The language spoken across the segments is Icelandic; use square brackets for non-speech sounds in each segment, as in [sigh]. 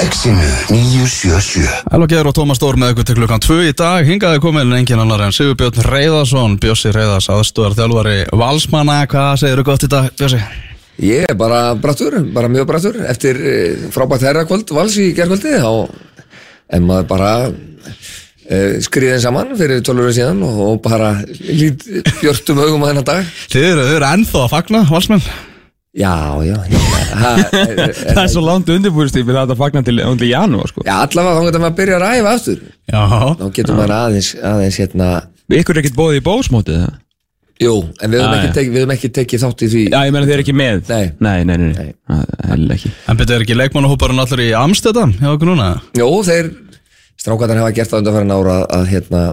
Exinu 977 Elva Geir og Tómas Stór með ykkur til klukkan 2 í dag. Hingaði komin engin annar en Sigurbjörn Reyðarsson Bjössi Reyðars, aðstúðar þjálfari Valsmanna, hvað segir þú gott í dag, Bjössi? Ég er bara brattur, bara mjög brattur. Eftir eh, frábært herrakvöld vals í gerkvöldi þá en maður bara uh, skriðin saman fyrir 12 ára síðan og, bara lít björtum augum að þennan dag. Þið eru, þið eru ennþá að fagna, Valsmenn Já, já, já ha, er, [laughs] er, Það er svo langt undirbúrstíð að þetta fagna til undir janúar sko. Já, allavega þá getur maður að byrja að ræfa aftur Já, þá getur maður aðeins, aðeins hérna Ykkur er ekkert bóðið í bóðsmótið það? Jú, en við höfum Já, ekki, höfum ekki tekið þátt í því Já, ég meina þið er ekki með Nei. nei, nei, nei, Nei. Það er heller ekki en betur ekki leikmannahóparinn allir í Amsterdam hjá okkur núna? Jú, þeir strákarnir hafa gert það undanfærin ára að, að hérna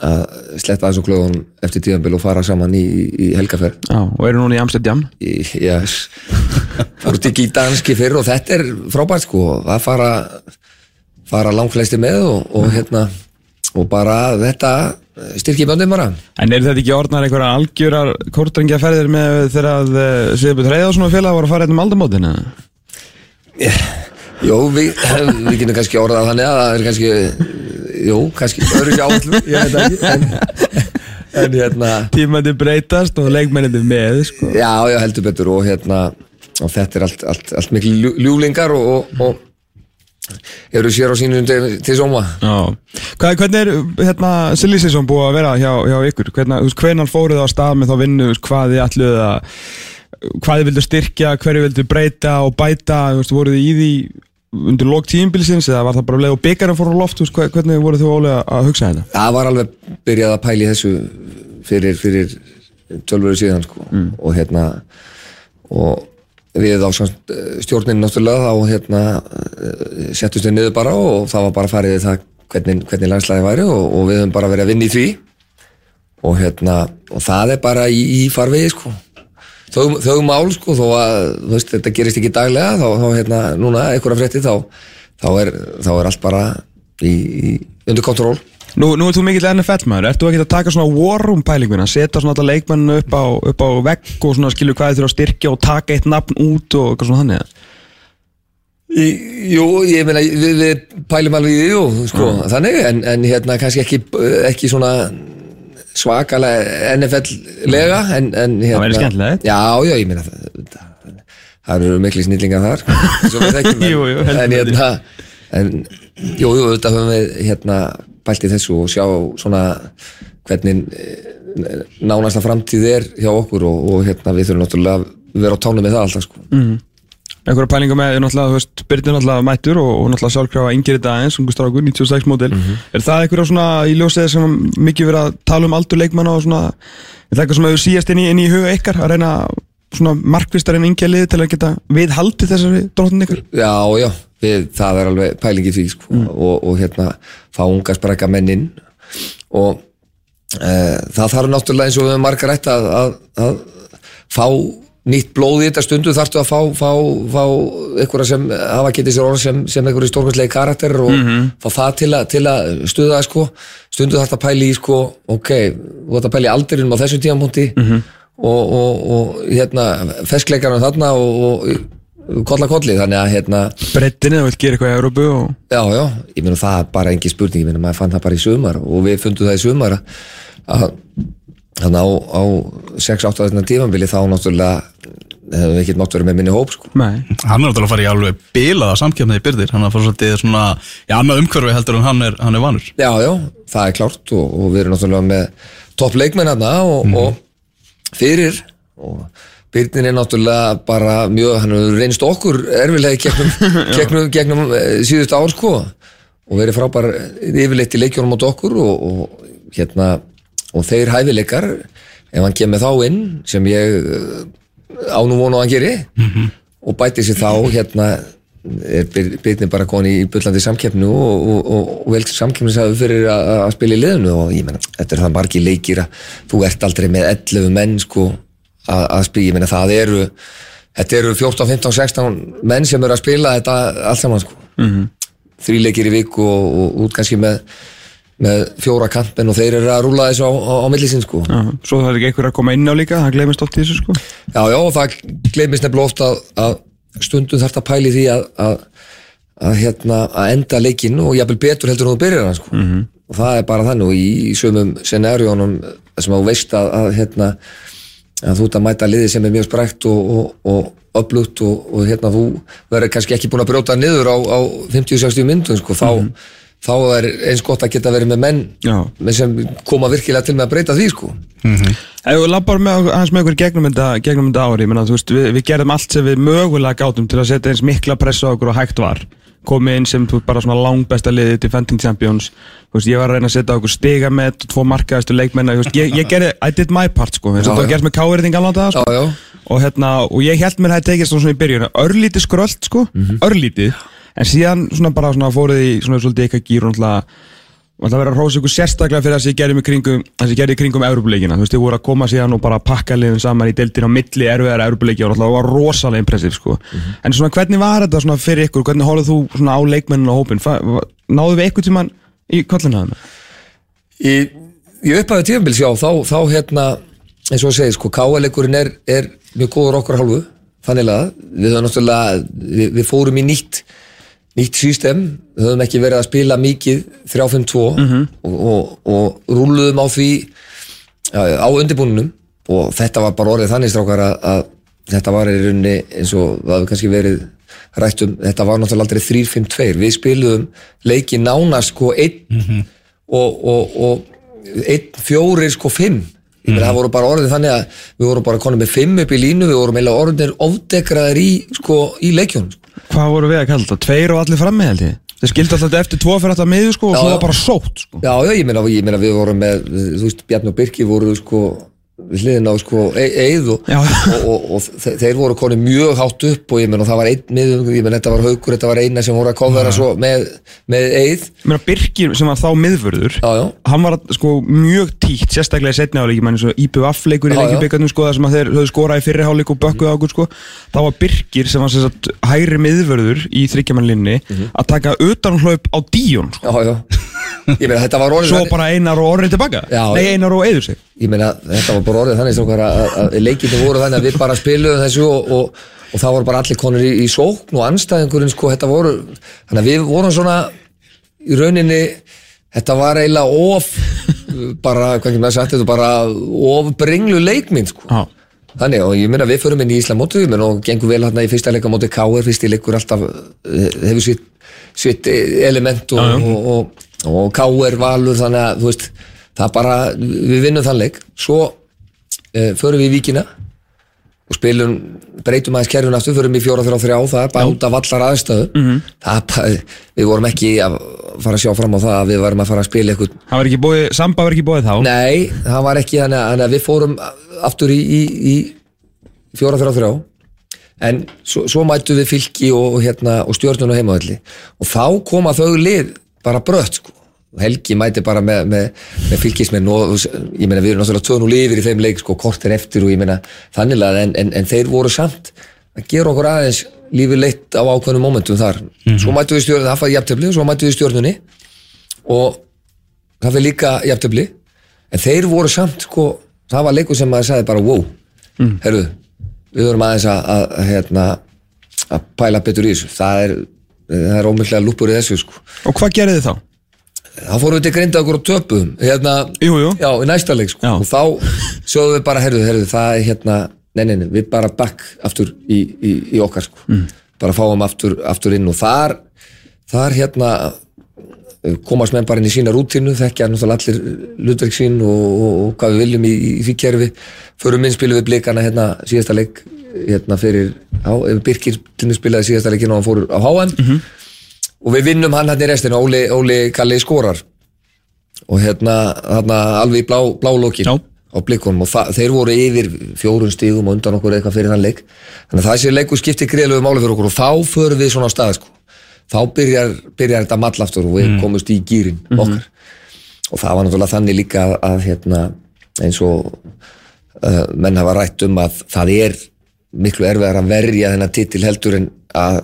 að sletta þessu klögunum eftir tíðanbíl og fara saman í, í helgaferð Já, og eru núna í Amsterdam í, yes. fór til gítanski fyrr og þetta er frábært sko að fara fara langflesti með og, og hérna og bara þetta styrki böndin bara En eru þetta ekki orðnar einhverja algjörar kórtrengja ferðir með þegar að uh, Sigurbjörn Reyðarsson og félag voru að fara hérna um aldamótin eða? Jó, við, við getum kannski orðað þannig að það er kannski jú, kannski öðru sér áallum ég veit það ekki en, en hérna Tímandi breytast og leikmennið með sko. Já, já, heldur betur og hérna og þetta er allt, allt, allt miklu ljú, ljúlingar og, og, og eru sér á sínum til, til sóma Hvað, Hvernig er hérna Silly Season búið að vera hjá, hjá ykkur? Hvernig, fóruð á stað með þá vinnu hvað þið ætluð að hvað þið vildu styrkja, hverju vildu breyta og bæta, voruð þið í því undir lók tímbilsins eða var það bara leið og byggarinn fór á loft, þú hvernig voruð þið ólega að hugsa þetta? Það var alveg byrjað að pæli þessu fyrir, fyrir 12 verið síðan sko. og hérna og við á samt, stjórnin náttúrulega þá hérna eh, settust við niður bara og það var bara farið það hvernig, hvernig landslæði væri og, og við höfum bara verið að vinna í því og hérna og það er bara í, í farvegi sko þau, þau mál sko þó að veist, þetta gerist ekki daglega þá, þá hérna núna einhverja frétti þá, þá, er, þá er allt bara í, í undir kontról. Nú, nú er þú mikill NFL maður, ert þú ekki að taka svona war room pælinguna, setja svona alltaf leikmenninu upp á, upp á vegg og svona skilju hvað þið þurfa að styrkja og taka eitt nafn út og eitthvað svona þannig Í, jú, ég meina, við, við pælum alveg í því, jú, sko, þannig, en, en hérna kannski ekki, ekki svona svakalega NFL-lega, en, en hérna... væri skemmtilegt. Já, já, ég meina, það, það, það eru mikli snillingar þar, þekkjum, en, [laughs] Jú, jú, en hérna, en, jú, jú, þetta höfum við, hérna, pælt í þessu og sjá svona hvernig eh, nánasta framtíð er hjá okkur og, og hérna, við þurfum náttúrulega að vera á tánum með það alltaf, sko. Einhverja pælinga með, er náttúrulega, þú veist, Byrnir náttúrulega mættur og, og náttúrulega sjálfkrafa yngir þetta aðeins, ungu strákur, 96 mótil er það einhverja svona í ljósið sem mikið verið að tala um aldur leikmanna og svona er það eitthvað sem hefur síast inn í, inn í huga ykkar að reyna svona markvist að reyna yngja liði til að geta viðhaldið þessari dróttin ykkar? Já, já, við, það er alveg pælingi því sko, og, og hérna fá unga sprækka mennin og e, það þarf náttúrulega eins og við margar nýtt blóð í þetta stundu þarftu að fá, fá, fá einhverja sem hafa getið sér orð sem, sem einhverju stórkvæmslegi karakter og fá það til, a, til að stuða það sko. Stundu þarftu að pæli í sko ok, þú þarftu að pæli í aldrinum á þessu tímapunkti og, og, og hérna feskleikarinn þarna og, og kolla kolli þannig að hérna Brettinni, þú vilt gera eitthvað í Európu og Já, já, ég meina það er bara engi spurning, ég meina maður fann það bara í sumar og við fundum það í sumar að þannig á, á 6-8 tímambili þá náttúrulega hefum við ekki mátt verið með minni hóp sko. Nei, Hann er náttúrulega að fara í alveg bilaða samkjöfnið í byrðir Hann er að fara svolítið svona í annað umhverfi heldur en hann er, hann er vanur. Já, já, það er klárt og, og við erum náttúrulega með topp leikmenn hérna og, og fyrir. Og Byrnin er náttúrulega bara mjög, hann hefur reynst okkur erfilega gegnum, [laughs] gegnum, gegnum eh, síðustu ár sko. Og verið frábær yfirleitt í leikjónum átt okkur og, og hérna og þeir hæfileikar ef hann kemur þá inn sem ég eh, á nú vonu að hann geri og bæti sér þá hérna er Byrni bara koni í bullandi samkeppnu og, og, og, og vel samkeppnisæðu fyrir að spila í liðinu. Og ég meina, þetta er það margi leikir að þú ert aldrei með 11 menn sko að, spila, ég meina það eru þetta eru 14, 15, 16 menn sem eru að spila þetta allt saman sko. Mm -hmm. þríleikir í viku og, og út kannski með með fjóra kantmenn og þeir eru að rúla þessu á, á, á millisinn sko já, svo það er ekki einhver að koma inn á líka, það glemist oft í þessu sko Já, já, það gleymist nefnilega oft að, að stundum þarf að pæli því að, að, að, hérna, að enda leikinn og jafnvel betur heldur en þú byrjar hann sko. -hmm. og það er bara þannig og í, í sömum scenarjónum sem þú veist að, að, hérna, að þú ert að mæta liði sem er mjög sprækt og, og, og upplutt og, og hérna þú verður kannski ekki búin að brjóta niður á, á 50-60 myndun sko, þá, þá er eins gott að geta verið með menn menn sem koma virkilega til með að breyta því sko. Ef við lappar með, hans með ykkur gegnum þetta, gegnum þetta ári, menna, veist, við, við gerðum allt sem við mögulega gátum til að setja eins mikla pressa á okkur og hægt var. Komið inn sem þú bara svona langbesta liðið defending champions, veist, ég var að reyna að setja okkur stiga með tvo markaðastu leikmenn ég, ég, gerði, I did my part sko Já, það gerst með káirinn í galanda sko. Já, já. og hérna, og ég held mér að það tekist svona í byrjun, örlítið skröld sko. Örlítið, en síðan svona bara svona fóruð í svona svolítið eitthvað gýr og það verður að rósa ykkur sérstaklega fyrir það sem ég gerði, kringum, það sem ég gerði í kringum Európuleikina þú veist, þið voru að koma síðan og bara pakka liðum saman í deildin á milli erfiðar Európuleiki og það var rosalega impressiv sko. en svona hvernig var þetta svona fyrir ykkur? Hvernig hóluð þú svona á leikmenninu og hópin náðu við eitthvað tímann í kollina það í, í upphæðu tífambils, já, þá, þá hérna, eins og segja, sko, káaleikurinn er, er mjög góður okkur hálfu, þannig að við, við fórum í nýtt, nýtt system, við höfum ekki verið að spila mikið 3-5-2 og, og, og rúluðum á því á undirbúninum og þetta var bara orðið þannig strákar að, að þetta var í rauninni eins og það hefur kannski verið rættum, þetta var náttúrulega aldrei 3-5-2 við spiluðum leiki nánast sko einn og, og, og einn fjórir sko fimm. Ég meina það voru bara orðið þannig að við vorum bara konum með fimm upp í línu, við vorum eiginlega orðinir ofdekraðir í, sko, í leikjónum. Hvað voru við að kalla þetta, tveir og allir frammi held ég. Þeir skildi alltaf eftir tvo fyrir alltaf miður sko og Já, svo var bara sótt sko. Já, já, ég meina, ég meina við vorum með, þú veist, Bjarni og Birki voru sko hliðin á sko e- Eið og, og, og, og þe- þeir voru koni mjög hátt upp og ég meina það var einn miðum, ég meina þetta var haukur, þetta var eina sem voru að kofvera svo með, með Eið Ég meina Birkir sem var þá miðvörður Já, já. hann var sko mjög tíkt sérstaklega í setni áleiki, menn eins og IBF leikur í já. leikibikarnum sko það sem að þeir höfðu skorað í fyrri hálfleik og bökkuð á okkur sko þá var Birkir sem var sagt hægri miðvörður í þryggjamannlinni að taka utanhlaup á díun sko. Já, meina þetta var orðið svo bara einar og orrið tilbaka Já, nei einar og eður sig ég meina þetta var bara orðið þannig að, leikinu voru þannig að við bara spiluðum þessu og, og, og það voru bara allir konur í, í sókn og anstæðingurinn sko þetta voru þannig að við vorum svona í rauninni þetta var eiginlega of bara, hvað ekki með að sagt þetta bara of brenglu leikminn sko Já. Þannig og ég meina við förum inn í meina og gengur vel hérna í fyrsta leika móti K.R. fyrst í leikur alltaf eh, hefur sitt, sitt element og, og, og, og K.R. valur þannig að veist það bara, við vinnum þann leik. Svo uh, förum við í Víkina og spilum breytum aðeins kerfin aftur, förum í 4-3-3 það er bara út af allar aðstöðu -hmm. það við vorum ekki að fara að sjá fram á það að við varum að fara að spila eitthvað. Það var ekki bóið, samba var ekki bóið þá? Nei, það var ekki þannig að, að við fórum aftur í, í, í 4-3-3 en svo, svo mættu við fylki og, og, hérna, og stjórnun og heimavalli og þá koma þau lið bara brött sko. Og Helgi mæti bara með, með, með fylkismenn og ég meina við erum náttúrulega tvönu lifir í þeim leik sko, kortir eftir og ég meina þannig að en, en, en þeir voru samt að gera okkur aðeins lífið leitt á ákveðnum momentum þar. Svo mættu við stjórnun, það fæði jafntefli svo mættu við stjórnunni og það fyrir líka jafntefli. En þeir voru samt sko, það var leikur sem maður sagði bara wow. Mm. herru, við vorum aðeins að, að, að, hérna, að pæla betur í þessu. Það er, það er ómyndlega lúpur í þessu sko. og hvað gerði þið þá? þá fórum við til grinda okkur og töpum hérna, Jú, jú. já, í næsta leik sko. Og þá sjóðum við bara, herru, herru það er hérna, nei, nei, nei, við bara back aftur í, í, í okkar sko. mm. bara fáum aftur, aftur inn og þar þar hérna komast menn bara inn í sína rútínu þekkja náttúrulega allir hlutverk sín og, og, og hvað við viljum í, í því kerfi förum inn spilum við blikana hérna síðasta leik hérna fyrir, á, Birkir til mig spilaði síðasta leikinn og hann fór á HM og við vinnum hann hérna í restinu Óli, Óli Kalli skorar. Og hérna, hérna alveg í blá, blálókin Já. á blikunum. Og þeir voru yfir fjórun stígum og undan okkur eitthvað fyrir þann leik. Þannig að það sé leikur skipti greiðlegu máli fyrir okkur og þá förum við svona á stað sko. þá byrjar, byrjar þetta mall aftur og við komumst í gýrin okkar. Og það var náttúrulega þannig líka að, að hérna, eins og uh, menn hafa rætt um að það er miklu erfiðar að verja þennan titil heldur en að,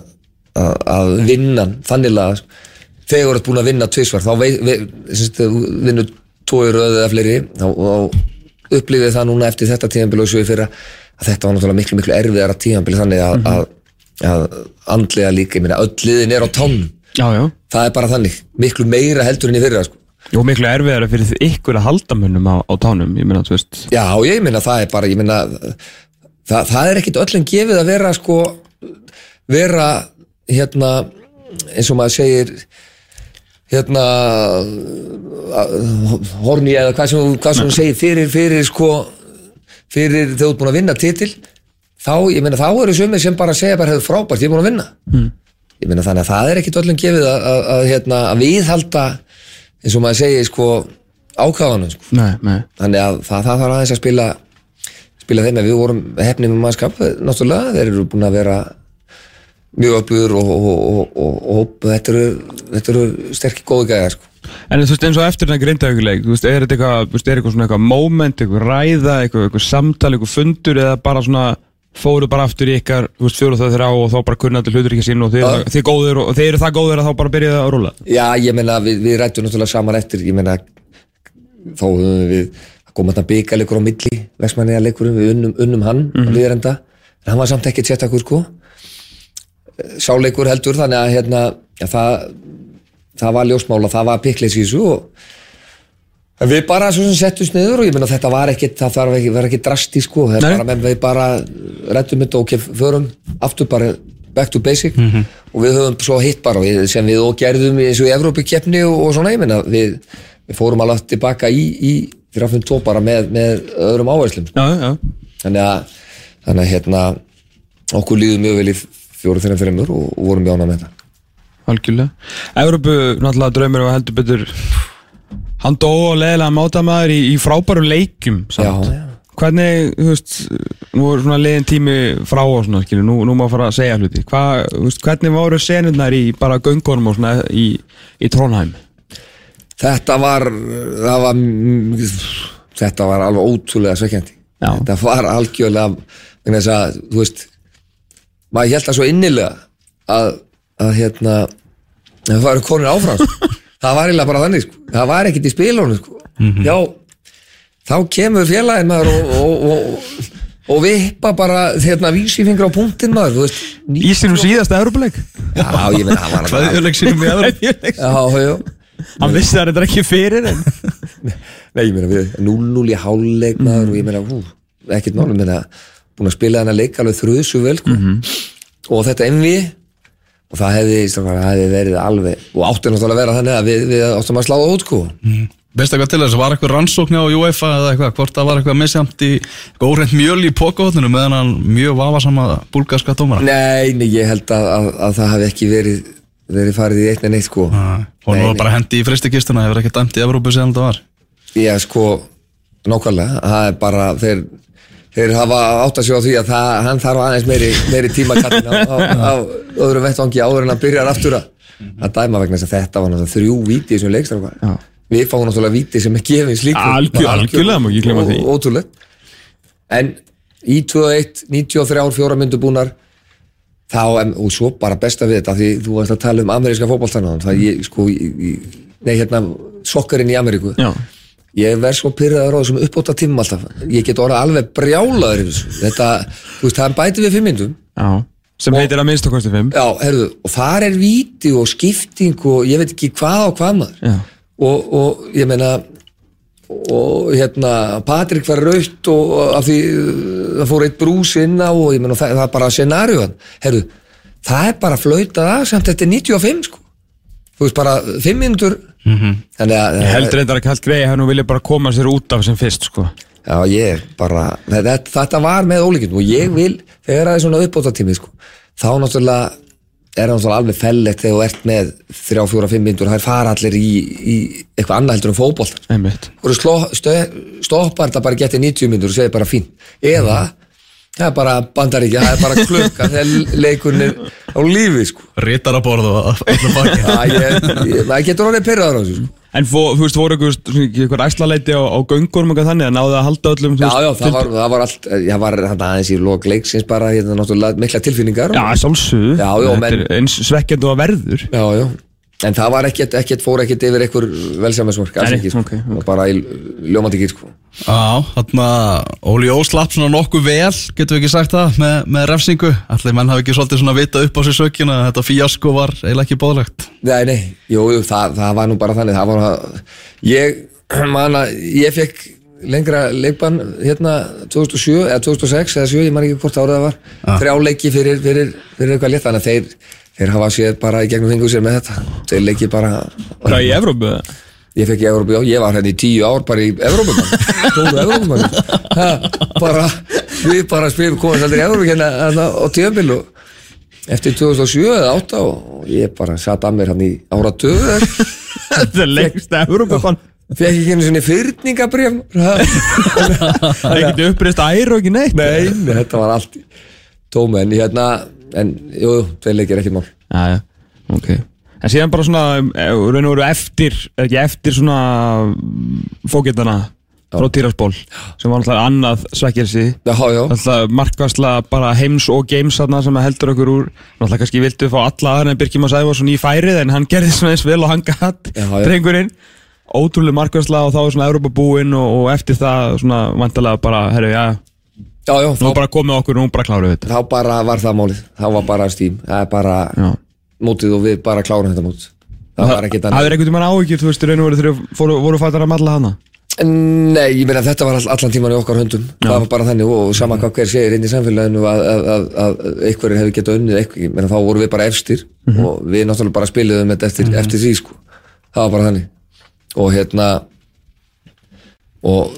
að, að vinna þannig að þegar þú ert búin að vinna tvisvar þá vei, vei, syns, vinnur tói röðu eða fleiri þá, þá upplifið það núna eftir þetta tíðanbíl og svo í fyrra að þetta var náttúrulega miklu miklu erfiðara tíðanbíl þannig að, að að andlega líka, ég meina öll liðin er á já það er bara þannig, miklu meira heldur enn í fyrra sko. Og miklu erfiðara fyrir ykkur að halda mönnum á, á tánum Ég meina, þú veist. Já, ég meina það er bara, ég meina það, það er ekkit öllum gefið að vera sko, vera hérna, eins og maður segir hérna horni eða hvað sem, hvað sem segir fyrir, fyrir sko fyrir þú ert búin að vinna titil þá, ég meina, þá eru sumir sem bara segja bara hefur frábært, ég er búin að vinna mm. ég meina, þannig að það er ekkit öllum gefið að, að, að, hérna, að viðhalda eins og maður segir sko ákvæðanum sko. Nei, nei þannig að það, það þarf aðeins að spila spila þeim að við vorum hefnið með mannskap náttúrulega, þeir eru búin að vera mjög öflugur og, og, og, og, þetta eru, þetta eru sterkir góðu gæðar sko. En þú veist eins og eftir þetta grindaugleik, þú veist, er þetta eitthvað, þú veist, er eitthvað svona eitthvað moment, eitthvað ræða, eitthvað, eitthvað samtal, eitthvað fundur eða bara svona fóru bara aftur í ykkar, þú veist, fjóru það þeirra og þá bara kunna allir hlutur ekki sín og þið, Já. þið góðir og þið eru það góðir að þá bara byrjaði að rúla. Já, ég meina, við, við rættum náttúrulega saman eftir, ég meina, þá höfum við að koma þetta byggaleikur á milli, vestmanniða leikurum, við unnum, unnum hann mm -hmm. á liðrenda, en hann var samt ekkert sérstakur, sko. Sáleikur heldur, þannig að, hérna, já, það, það var ljósmála, það var þessu og við bara svo sem settumst niður og ég meina þetta var ekkit, það þarf ekki, var ekki drasti sko, það er bara með við bara rættum þetta og kef, förum aftur bara back to basic. Og við höfum svo hitt bara sem við og gerðum eins og í Evrópikeppni og, og svona, ég meina við, við fórum alveg tilbaka í, í 3-5-2 bara með, með öðrum áherslum sko. Já, já. þannig að, þannig að hérna, okkur líður mjög vel í 4-5-5 og, og vorum mjög ánað með þetta Algjörlega. Evrópu, náttúrulega draumur og heldur betur hann dó og leðilega mátamaður í, í frábæru leikjum samt. Já. Hvernig, þú veist, nú er svona leiðin tími frá og svona, skilur, nú, nú má fara að segja hluti. Hva, veist, hvernig voru senurnar í bara göngunum og svona í, í Trónheim? Þetta var, það var þetta var alveg ótrúlega svekkjandi þetta var algjörlega að, þú veist maður held það svo innilega að, að hérna það var konur áfram sko. [laughs] það var eiginlega bara þannig sko. það var ekkert í spilunum sko. já, þá kemur félagin maður og, og, og, og vippa bara hérna vísifingra á punktin maður veist, Í sínum síðasta Evrópuleik? já, ég meina, það var [laughs] Hvað er leiksínum í aðra? já, já Hann vissi það reyndar ekki fyrir en [laughs] Nei, ég meina við 0-0 í háluleik maður og ég meina, hú, ekkert málum meina, búin að spila þennan leik alveg þrjusu vel sko. og þetta envi og það hefði, það hefði verið alveg og átti náttúrulega að vera þannig að við, við áttum að sláða út sko Veist eitthvað til þess, var eitthvað rannsókn á UEFA eða eitthvað, hvort það var eitthvað misjamt í góðrænt mjöl í pokahotninu meðan hann mjög vafasama búlgarska dómara? Nei, nei, ég held að, að, að það hefði ekki verið, verið farið í eitt en eitt sko Nei, Og nú bara hendi í fristikistuna, hefur ekki dæmt í Evrópu síðan þetta var Já, sko, nákvæmlega, það er bara, þeir, þeir hafa átt að sjá á því að það, hann þarf aðeins meiri, meiri tíma kallin á, á, á öðrum vettvangi áður en að byrja aftur að, dæma vegna þess að þetta var náttúrulega þrjú víti í þessum. Já. Við fáum náttúrulega víti sem er gleyma því. Ótrúlega. En í 2-1, 93 fjóra myndu búnar, þá, em, og svo bara besta við þetta, því þú varst að tala um ameríska fótballtannaðan, það ég, sko, í, nei, hérna, sokkarinn í Ameríku. Já, ég verð svo pyrraður á þessum uppbóta tímum alltaf. Ég get orðið alveg brjálaður þetta, þú veist, það bæti við fimm myndum já. Sem heitir að minnst okkur fimm. Já, herðu, og þar er víti og skipting og ég veit ekki hvað og hvað maður. Og, og ég meina og hérna Patrik var raut og af því það fór eitt brús inn á og ég meina það, það er bara scenariðan herðu, það er bara flautað af samt þetta er 95 sko. Þú veist bara 5 myndur -hmm. þannig að Ég held reyndar að kallt greið hann og vilja bara koma sér út af sem fyrst sko. Já, ég bara, þetta, þetta var með ólíkinn og ég vil, þegar það er svona uppbóta tími sko, þá náttúrulega er það náttúrulega alveg fellegt þegar þú ert með þrjá, fjóra, fimm myndur, það er fara allir í, í eitthvað annað heldur en fótbolt Einmitt. Og stö, stoppar þetta bara getið 90 myndur og segir bara fín eða, það er bara bandaríkja það er bara klukka þegar leikurinn er á lífi sko. Rittar að borða og ég, það getur orðið pyrraður á þessu sko En fó, þú veist, voru ykkur, svona, ykkur æslaleiti á, á göngunum og eitthvað þannig að náðu að halda öllum Já, veist, já, það var, það var allt, ég var þarna aðeins í lok leiksins bara, hérna, náttúrulega mikla tilfinningar. Já, sjálfsögðu. Já, já, Þetta menn- er eins svekkjandi og að verður. Já, já. En það var ekkert, ekkert fór ekkert yfir einhver velsæmismörk, alls Nei, ekki, sko. ok, ok. Það var bara í ljómandi gýr, sko. Já, þarna Óli Ó slapp svona nokkuð vel, getum við ekki sagt það, með, með refsingu. Allir menn hafi ekki svolítið svona vita upp á sér sökina að þetta fíasko var eiginlega ekki bóðlegt. Nei, nei, jú, jú, það, það var nú bara þannig, það var að, ég, [clears throat] man að, ég fekk lengra leikbann hérna 2007 eða 2006 eða 7, ég man ekki hvort árið það var, þrjá leiki fyrir, fyrir, fyrir eitthvað létt, þannig að þeir, þeir hafa séð bara í gegnum fingur sér með þetta, þeir leiki bara, Það er í Evrópu ég fekk í Evrópu, já, ég var hérna í tíu ár bara í Evrópumann, stóru Evrópumann, ha, bara, við bara spilum, komum aldrei í Evrópu hérna, hérna á tíðanbíl og eftir 2007 eða 8 og ég bara satt að mér hann í ára töðu Þetta er lengst Evrópu fann fekk ekki einu svona fyrningabrjöf Það er ekkert uppreist æru og ekki neitt. Nei, þetta var allt en hérna, en jú, þeir leikir ekki mál. Já, já, ok. En síðan bara svona, eh, raun og veru eftir er ekki eftir svona fóketana frá Týrasból sem var alltaf annað svekkjelsi alltaf markværsla bara heims og games þarna sem heldur okkur úr. Alltaf kannski vildu fá alla aðra en Birkjum að sæfa svona í færið en hann gerði svona eins vel og hann já. drengurinn. Ótrúlega markværsla og þá er svona Europa búinn og, og eftir það svona vantarlega bara herru, já, já, já, nú þá, bara komið okkur og nú bara kláruðu þetta. Þá bara var það málið. Þá var bara stím, það er bara Já. mótið og við bara klárum þetta mót. Það var ekki Það þannig. Er einhvern veginn áhyggjur, þú veist, raun og veru þegar voru fættar að malla hana? Nei, ég meina þetta var all, allan tíman í okkar höndum. Það var bara þannig og sama hvað hver segir inn í samfélaginu að, að, að, að einhverjir hefur getað unnið ég meina þá vorum við bara efstir og við náttúrulega bara spiliðum þetta eftir, eftir því sko, það var bara þannig. Og hérna og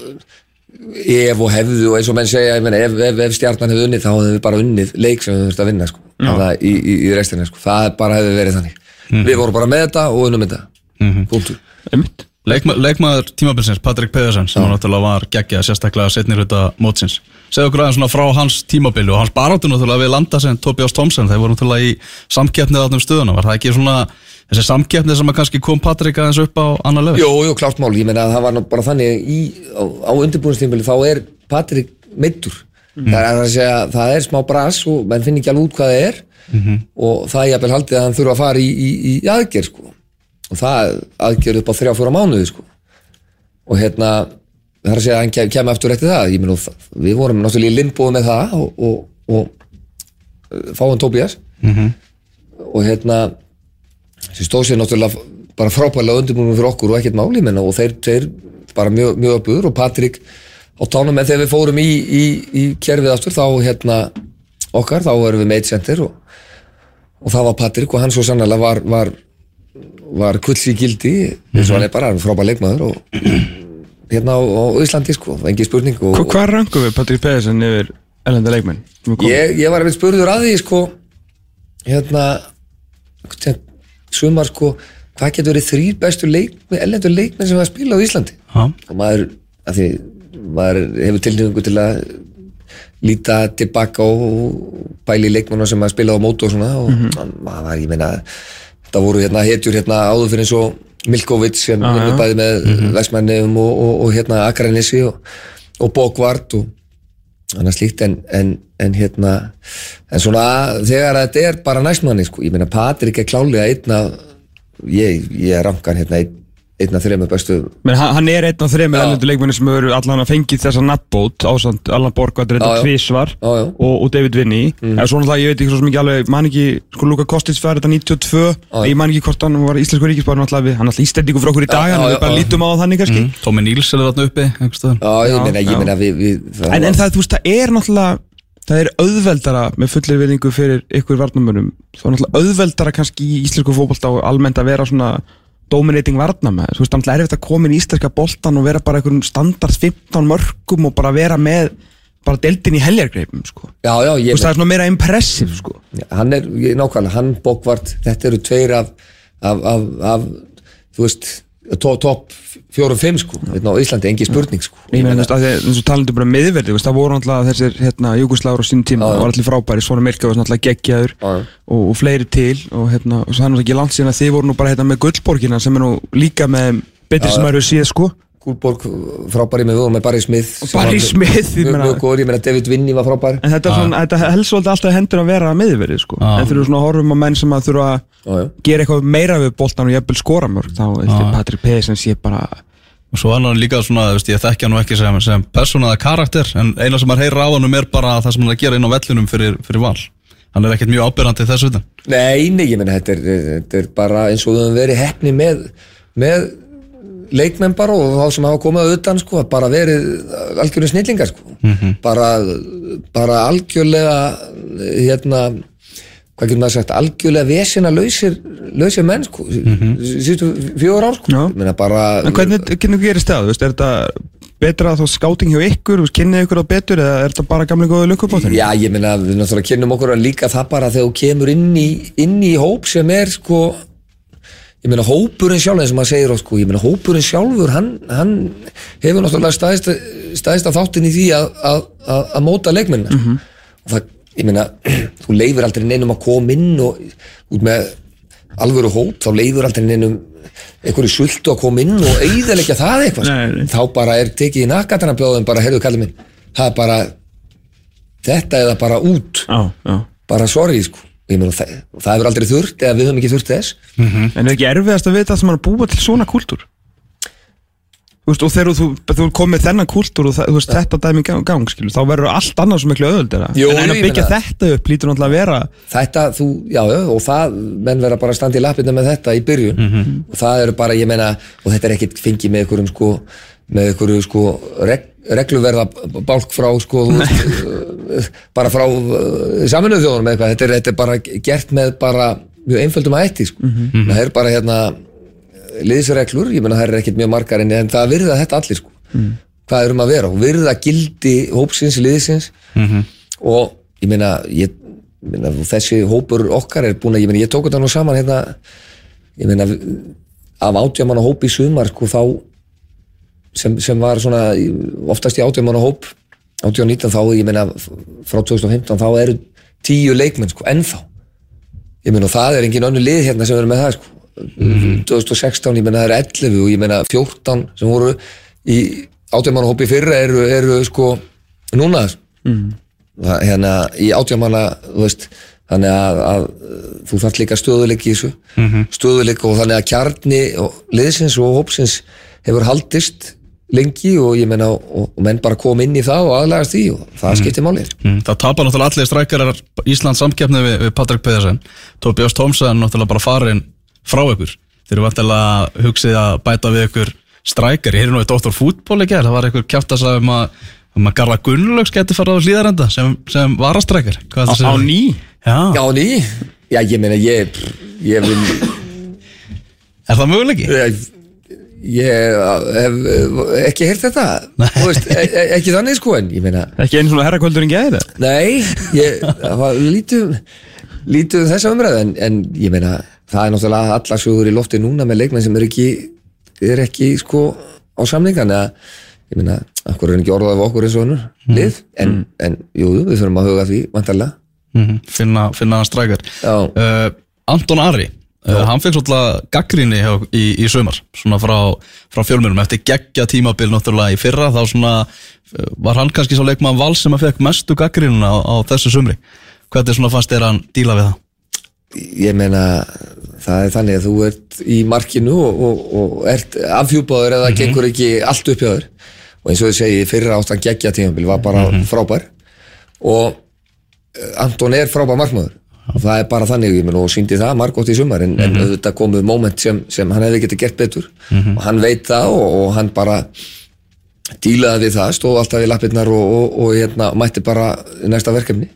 ef og hefðu og eins og menn segja meina, ef, ef, ef stjarnan hefði unnið þá hefðu við bara unnið leik sem við þurfum að vinna sko, það, í, í, í restina sko. það bara hefði verið þannig. Við vorum bara með þetta og unnum þetta. Punktur. Einmitt. Leikma, leikmaður tímabilsins, Patrik Pedersen, sem náttúrulega var geggjað sérstaklega setni hluta mótsins. Segðu okkur aðeins svona frá hans tímabili og hans baráttu náttúrulega við landa sem Tobias Thompson, þeir voru náttúrulega í samkeppnið þarna um stöðuna. Var það ekki svona þessi samkeppnið sem að kannski kom Patrik aðeins upp á annar lögur? Jú, jú, klárt mál, ég meina að það var bara þannig í, á, á undirbúinstímbili þá er Patrik meittur það, er að segja, það er smá bras og menn finn ekki alveg út hvað það er. Og það er jafnvel haldið að hann þurfa að fara í, í, í aðgerð sko. og það aðgerð upp á þrjá fjóra mánuði sko. og hérna það er að segja að hann kem, kem eftir eftir það. Og það- við vorum náttúrulega í limbóð með það og, og, og uh, fáum Tobias. Og hérna sem stóð sér náttúrulega bara frábæðilega undirbúinum fyrir okkur og ekkert máli menna, og þeir, þeir bara mjög, mjög öflugur og Patrik á tánum en þegar við fórum í, í, í kerfið aftur þá hérna okkar, þá erum við center og, og það var Patrik og hann svo sannlega var, var, var kulls í gildi eins og hann er bara frábæð leikmaður og [clears throat] hérna á, á Íslandi sko, engi spurning og, Hva, Hvað rangum við Patrik Pedersen yfir ellenda leikmenn? ég, ég var einmitt spurður að því sko hérna sumar sko hvað getur verið þrýr bestu leikmenn ellendur leikmenn sem hafa spilað á Íslandi Já. og maður, að því, maður hefur tilnýðingu til að líta tilbaka og bæli leikmennu sem hafa spilað á mótu og svona og maður var, ég meina það voru hérna hetjur hérna áður fyrir eins og Milkovic sem Já, vinnur já. bæði með mm Vestmannum og, og, og hérna Akranissi og, og Bókvart og annað slíkt en, en, en hérna en svona þegar þetta er bara næstmanni sko, ég meina Patrik er klálega einna ég, ég er rankan hérna ein, einna þreymur bestu Men hann, hann er einn af þreymur Já. ellendu leikmenni sem hefur allan að fengið þessa nattbót ásand Allan Já, já. tvísvar Já, já. og, og David Vinny mm. en svo náttúrulega ég veit ekki svo mikið alveg man ekki, sko Luka Kostic fær þetta 92 ég man ekki hvort hann var íslensku ríkisbár náttúrulega við, hann er alltaf ístendingu frá okkur í dag Já, já, við bara já. lítum á það þannig kannski Mm. Tómi Níls er þarna uppi. Já, ég Já, meina, ég já. meina við, við það en, en það, þú veist, það er náttúrulega það er auðveldara með fullir virðingu fyrir ykkur varnamönum þá er náttúrulega auðveldara kannski í íslensku fótbolta og almennt að vera svona dominating varnamæður, þú veist, það er erfitt að koma inn í íslenska boltan og vera bara einhverjum standard 15 mörgum og bara vera með bara deildin í heljargreipum, sko. Já, já, þú ég veist, það er svona meira impressive, sko. Hann er, nákvæmlega, hann Bókvart þetta eru tveir af af, af, af þú veist top, top fjórum, fimm sko. Hérna á Íslandi, engi spurning sko. Ég meina, þú veist, og talandi bara þú veist, það voru náttúrulega þessir, hérna, Júgosláður á sínum tíma, var allir frábæri, svona Milka var náttúrulega geggjaður Já, já. og, og fleiri til og hérna, og það er náttúrulega ekki langt síðan að þið voru nú bara hérna með Gullborgina sem er nú líka með betri sem eru síð, sko, Gúlborg frábæri með við og með Barry Smith Barry Smith, ég mjög, meina- mjög góður, ég meina David Vinny var frábær En þetta, er svona, þetta helst svolítið alltaf hendur að vera miðverið sko. Já. En þegar við svona horfum á menn sem að þurfa að já. gera eitthvað meira við boltan og jafnvel skora mörg þá veist ég Patrik P. sem sé bara og svo er hann líka svona, þú veist, ég þekkja hann ekki sem, sem persónaða karakter, en eina sem maður heyrir á hann er bara það sem hann er að gera inn á vellinum fyrir, fyrir val, hann er ekkert mjög ábyrrandi þessu utan Nei, nei, ég meina þetta er, þetta er bara eins og við höfum verið hefni með, með leikmenn bara og þá sem hafa komið utan sko, bara verið algjörlega snillingar sko. bara, bara algjörlega hérna hvað getur maður sagt, algjörlega vesina lausir, lausir menn sko, síðustu fjögur ár sko. Já. Ég meina bara En hvernig, hvernig gerist það? Veist, er þetta betra þá skáting hjá ykkur, kynnið ykkur á betur eða er þetta bara gamlega góðu lukkubóttur? Já, ég meina, við náttúrulega kynum okkur líka það bara þegar þú kemur inn í, inn í hóp sem er sko ég meina hópurinn sjálf eins og maður segir sko, ég meina hópurinn sjálfur hann, hann hefur náttúrulega staðist, staðist að þáttin í því að, að, að, að móta leikmennar og það, ég meina, [clears throat] þú leifir aldrei neinum að koma inn og út með alvöru hóp, þá leifir aldrei neinum einhverju sultu að koma inn og eigðalegja það eitthvað. Nei, nei. þá bara er tekið í nakatana bjóðum bara, heyrðu kallið minn það er bara þetta eða bara út Já, já. bara sorry sko Ég meina, það, það hefur aldrei þurft eða við höfum ekki þurft þess. En er ekki erfiðast að vita að sem hann að búa til svona kúltúr? Þú veist, og þegar þú, þú komið þennan kúltúr og það, þú veist, þetta dæmi gang, skilu, þá verður allt annað svo miklu öðuldera en, að byggja meina- þetta upp lítur náttúrulega að vera þetta, þú, já, og það menn vera bara að standa í lappirna með þetta í byrjun. Og það eru bara, ég meina og þetta er ekkit fengið með einhverjum sko með einhverju sko reg, regluverða bálk frá sko [laughs] bara frá uh, saminuð þjóðunum eitthvað, þetta er, þetta er bara gert með bara mjög einföldum ætti sko. Það er bara hérna liðsreglur, ég meina það er ekkit mjög margar en, það virða þetta allir sko. Hvað erum að vera? Og virða gildi hópsins, liðsins. Og ég meina, ég, meina þessi hópur okkar er búin að, ég meina ég tók þetta nú saman hérna ég meina af átjámanna hóp í sumar sko þá sem, sem var svona oftast í átjámanna hóp 18-19 þá, ég meina frá 2015 þá eru tíu leikmenn sko ennþá. Ég meina og það er engin önnu lið hérna sem eru með það sko. 2016 ég meina það eru 11 og ég meina 14 sem voru í átjámanna hópi fyrra eru, eru sko núna það, hérna í átjámanna þú veist þannig að, að þú þarf líka stöðuleik í þessu. Stöðuleik og þannig að kjarni og liðsins og hópsins hefur haldist lengi og ég meina og, og menn bara kom inn í það og aðlagast því og það skiptir málið Mm, Það tapar náttúrulega allir strækjarar Íslands samkeppni við, við Patrik Pedersen. Tobias Thompson náttúrulega bara farin frá ykkur. Þeir eru vantilega hugsið að bæta við ykkur strækjar. Ég heyrði nú í Dr. Fútból í gerð Það var ykkur kjátt að sagði um að um að Garla Gunnlaugs geti farið á hlýðarenda sem, sem varastrækjar. Á, á ný? Já. Já, ný, já ég meina ég ég vil Er það möguleiki? Ég, hef ekki heyrt þetta? Veist, e, e, ekki þannig sko en ég meina ekki einu svona herrakvöldurinn gæði þetta Nei, ég, það var lítið lítið um þessa umræðu en, en ég meina, það er náttúrulega allar sögur í lofti núna með leikmenn sem er ekki er ekki sko á samningan eða, ég meina, akkur er ekki orðað af okkur eins og hannur, lið? En, en jú, við þurfum að huga því, vantarlega Mm finna, finna hann strækjar uh, Anton Ari uh, Hann fekk svolítið gaggrinni hjá, í, í sumar Svona frá, frá fjölmjörnum Eftir geggja tímabil náttúrulega í fyrra Þá svona uh, var hann kannski svo leikmann val sem að fekk mestu gaggrinnina á, á þessu sumri. Hvernig svona fannst þér hann díla við það? ég meina, það er þannig að þú ert í markinu og, og, og ert afhjúpaður eða gengur ekki allt upp hjá þér. Og eins og þið segi, fyrra áttan geggja tímabil var bara frábær. Og eh, Anton er frábær markmaður það er bara þannig, ég meina, og síndi það margótt í sumar en, en auðvitað komuð moment sem, sem hann hefði getið gert betur. Og hann veit það og, og hann bara dílaði við það, stóð alltaf í lappirnar og, og, og hérna, mætti bara næsta verkefni.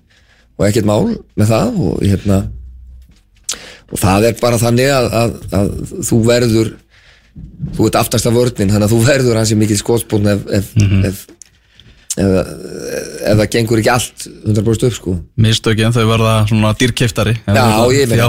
Og ekkert mál með það og hérna og það er bara þannig að, að, að þú verður þú ert aftast af vörnin þannig að þú verður hansi mikið skótsbún ef, ef, ef, ef, ef það gengur ekki allt 100% upp sko. Mistökin þau verða svona dýrkeftari Já, ég meina-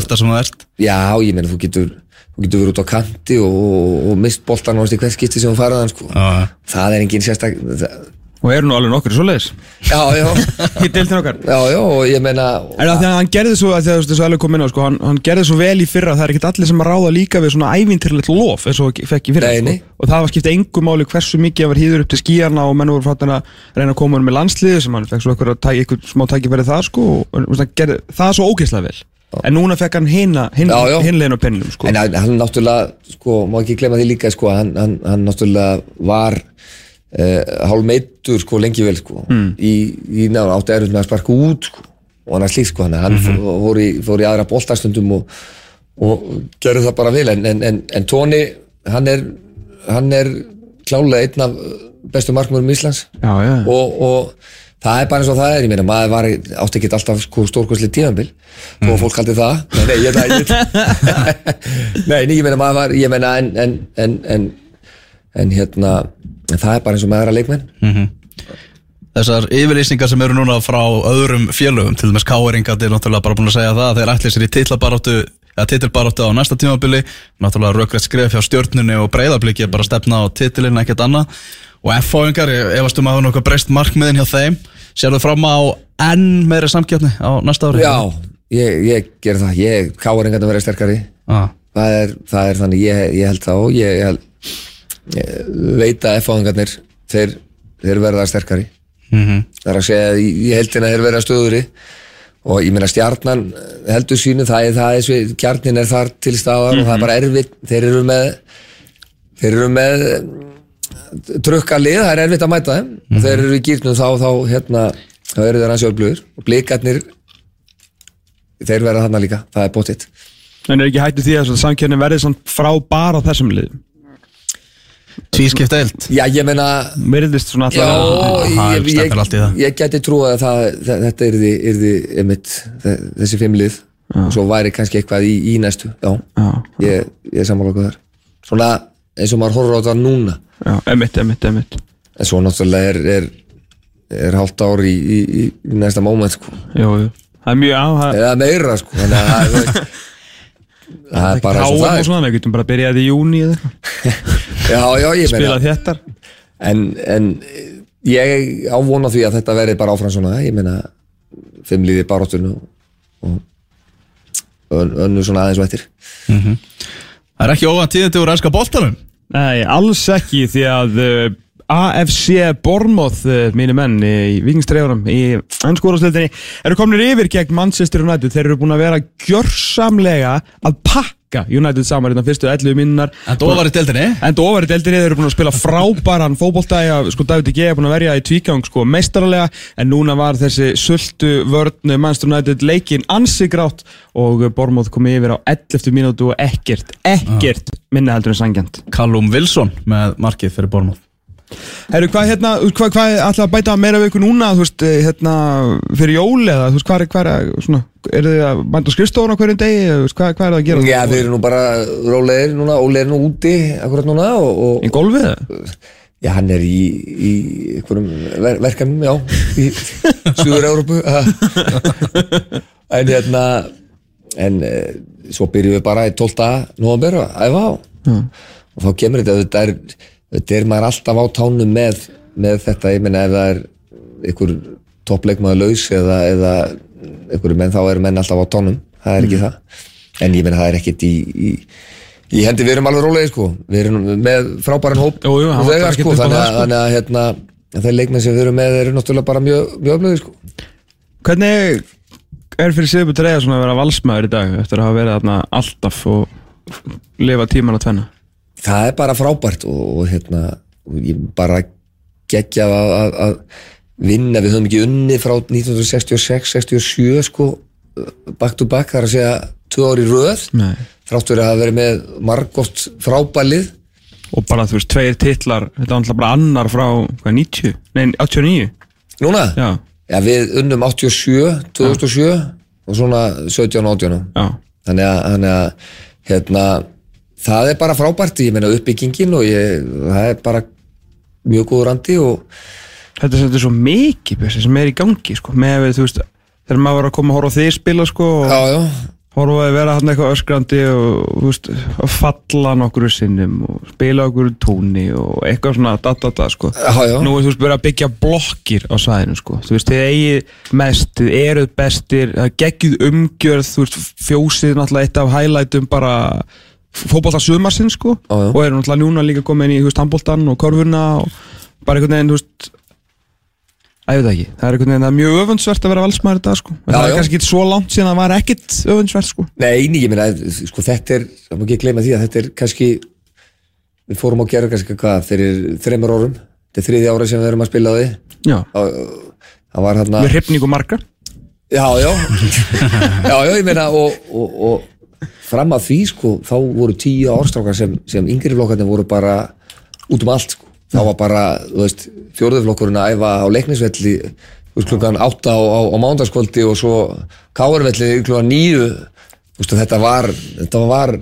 já, ég meina þú getur þú getur verið út á kanti og, og, og mist boltan í hvert skipti sem þú farað hann sko. Já. það er engin sérstak það, Og eru nú alveg nokkur svo leiðis Já, já, [laughs] Í deildin okkar já, já, og ég meina Er það hann gerði svo, að þú veist, þessu alveg kom inn á, sko, hann, hann gerði svo vel í fyrra að það er ekkert allir sem að ráða líka við svona ævintýrlegt lof eins og fekk í fyrra, Nei, nei. sko. Og það var skipta engu máli hversu mikið að vera hýður upp til skíjarna og menn voru fattin að reyna að koma honum með landsliði sem hann fekk svo eitthvað, eitthvað smá tækifæri það, sko, og hann gerði það svo ógeðslega vel. En núna fekk hann hinlegin á penninum, sko. En hann, hann náttúrulega, sko, má ekki glemma því líka, sko, hann, hann, hann náttúrulega var uh, hálfmeittur, sko, lengi vel, sko, Hmm. í, í náður átti erfitt með að sparka út, sko, og hann er slíkt, sko, hann, hann Mhm. fór, í, fór í aðra boltastundum og, og gerði það bara vel, en, en, en, en Tóni, hann er, hann er klálega einn af bestu markmörum Íslands Já, já. og, og það er bara eins og það er, ég meina, maður var, átti ekki alltaf sko, stórkvæsli tímanbil þó að fólk haldi það nei, nei, ég, ég, [laughs] nei, ég meina, maður var ég meina, en, en, en, en, en hérna, en það er bara eins og maður er að leikmenn Þessar yfirlýsingar sem eru núna frá öðrum félögum, til dæmis Káeringat er náttúrulega bara búin að segja það að þeir ætli sér í titlabaráttu eða titilbaráttu á næsta tímabili. Náttúrulega rökrætt skref hjá stjórnunni og breyðabliki bara stefna á titilinn ekkert annað. Og F-fáingar, ég efast um að hafa nokkuð breyst markmiðin hjá þeim. Sérðu fram á enn meiri samkjöfni á næsta ári? Já, ég, ég ger það. Ég, káar engan að vera sterkari. Ah. það er, það er þannig, ég, ég held það og ég, ég, ég veit að F-fáingarnir þeir, þeir verða sterkari. Mm það er að segja að í, í heldina þeir verða stöðuri og ég meina stjarnan heldur sínu, það er það svið, kjarnin er þar til staðar og það er bara erfitt. Þeir eru með þeir eru með trukka lið, það er erfitt að mæta þeim. Og þeir eru í gýrnum þá, þá hérna, þá eru þeir hans öflugur og blikarnir þeir verða þarna líka, það er bótitt En er ekki hættu því að samkjörni verði frá bara þessum liðum? Tvískipt eilt Já, ég meina Virðist svona Já, alltaf það ég, stefnir ég, í það. ég geti trúið að það, þe- þetta yrði, yrði einmitt, þe- þessi fimmlið og svo væri kannski eitthvað í, í næstu já, Já, ég, ég er sammála okkur þar svona eins og maður horfður á það núna. Já, emitt, emitt, emitt en svo náttúrulega er, er, er hálft ár í, í, í, í næsta moment sko. Jú, jú. Það er mjög á, það eða meira sko. þannig að það, [laughs] það er bara eins og það og er. svona, við getum bara byrjað í júni eða eitthvað [laughs] já, já, ég meina Spilað þéttar. En, en ég ávona því að þetta verði bara áfram svona ég meina fimmliði baróttunum og ön- önnur svona aðeins vættir Það er ekki óvænt tíðandi úr ennska boltanum. Nei, alls ekki því að uh, AFC Bormoth, uh, mínu menn í vikingstreifunum í ennskóðarsleitinni eru kominir yfir gegn Manchester United. Þeir eru búin að vera gjörsamlega að pakka United saman í þann fyrstu 11 minnar En það var í deildinni. Enda ofar í deildinni, þeir eru búin að spila frábæran fótbolta. Að sko David G. er búin að verja í tvígang sko meistarlega en núna var þessi sultu vörn Manchester United leikin ansi grátt og Bormoth kom yfir á 11 mínútu og ekkert, ekkert minna heldur en sangjant Callum Wilson með markið fyrir Bormóð Herru, hvað hérna, hvað, hvað ætla að bæta meira við ykkur núna, þú veist, eh, hérna fyrir jól eða, þú veist, hvað er, hvað er, svona, er þið að bænda skrifstofun á hverjum degi, þú veist, hvað, hvað er það að gera? Já, við erum nú bara rólegir núna, Óli er nú úti akkurat núna og, og Í golfið það? já, hann er í, í einhverjum ver verkefnum, já í [laughs] Suður-Európu en hérna en e, svo byrjum við bara í 12. november að æfa á og þá kemur þetta, þetta er, þetta er maður alltaf á tánum með, með þetta, ég meina ef það er einhver toppleikmaður laus eða, eða einhverju menn þá eru menn alltaf á tánum, það er ekki það. En ég meina það er ekkit í, í, í hendi, við erum alveg rólegir sko. Við erum með frábæran hóp. Jú, jú, þegar, ekkert sko, á þannig, það, að, sko. þannig að hérna, þeir leikmenn sem við erum með eru náttúrulega bara mjög, mjög öflögir sko. Hvernig er fyrir Sigur svona að vera valsmaður í dag eftir að hafa verið alltaf og lifa tíman að tvenna? Það er bara frábært og, og hérna ég bara geggja að, að, að vinna, við höfum ekki unni frá 1966-67 sko back to back, það er að segja tvö ári röð, Nei. þrátt verið að hafa verið með margótt frábælið. Og bara, þú veist, tveir titlar, þetta var bara annar frá, hvað, 90? Nei, 89? núna, Já, Já, við unnum 87 2007 og svona 17 og 18 já, þannig að, þannig að hérna, það er bara frábært ég meina uppbyggingin og ég, það er bara mjög góður andi og þetta þetta er svo mikið Bjössi, sem er í gangi, sko, með við, þú veist, þegar maður var að koma að horfa á þig spila, sko, og já, já, horfa að vera hann eitthvað öskrandi og þú veist, að falla nokkru sinnum og spila okkur tóni og eitthvað svona da da da sko. Já, nú er þú veist bara að byggja blokkir á svæðinu sko, þú veist, þið eigið mest, þið eruð bestir, það geggjuð umgjörð, þú veist, fjósið náttúrulega eitt af highlightum bara fótbolta sumarsinn sko. Já, já. og eru náttúrulega núna líka komin í, handboltan og korfuna og bara einhvern veginn, þú veist Æ, ég veit ekki, það er einhvern veginn það er mjög öfundsvert að vera valsmaður þetta sko. En Já, það er kannski ekki svo langt síðan að það var ekkit öfundsvert sko. Nei, eini, ég meina, sko, þetta er, það má ekki gleyma því að þetta er kannski, við fórum á gera kannski hvað, fyrir þreymur árum, þetta er þriði ára sem við erum að spila á því, Já, það, var hérna, með hrifningu marga já, já, [laughs] já, já, ég meina, og, og, og fram að því, sko, þá voru tíu árstrákar sem, sem yngri flokkarnir voru bara út um allt, sko, þá var bara, þú veist, fjórðuflokkurinn að æfa á leiknisvelli, klukkan átta á, á, á mándaskvöldi og svo káarvelli klukkan veist, og þetta var, var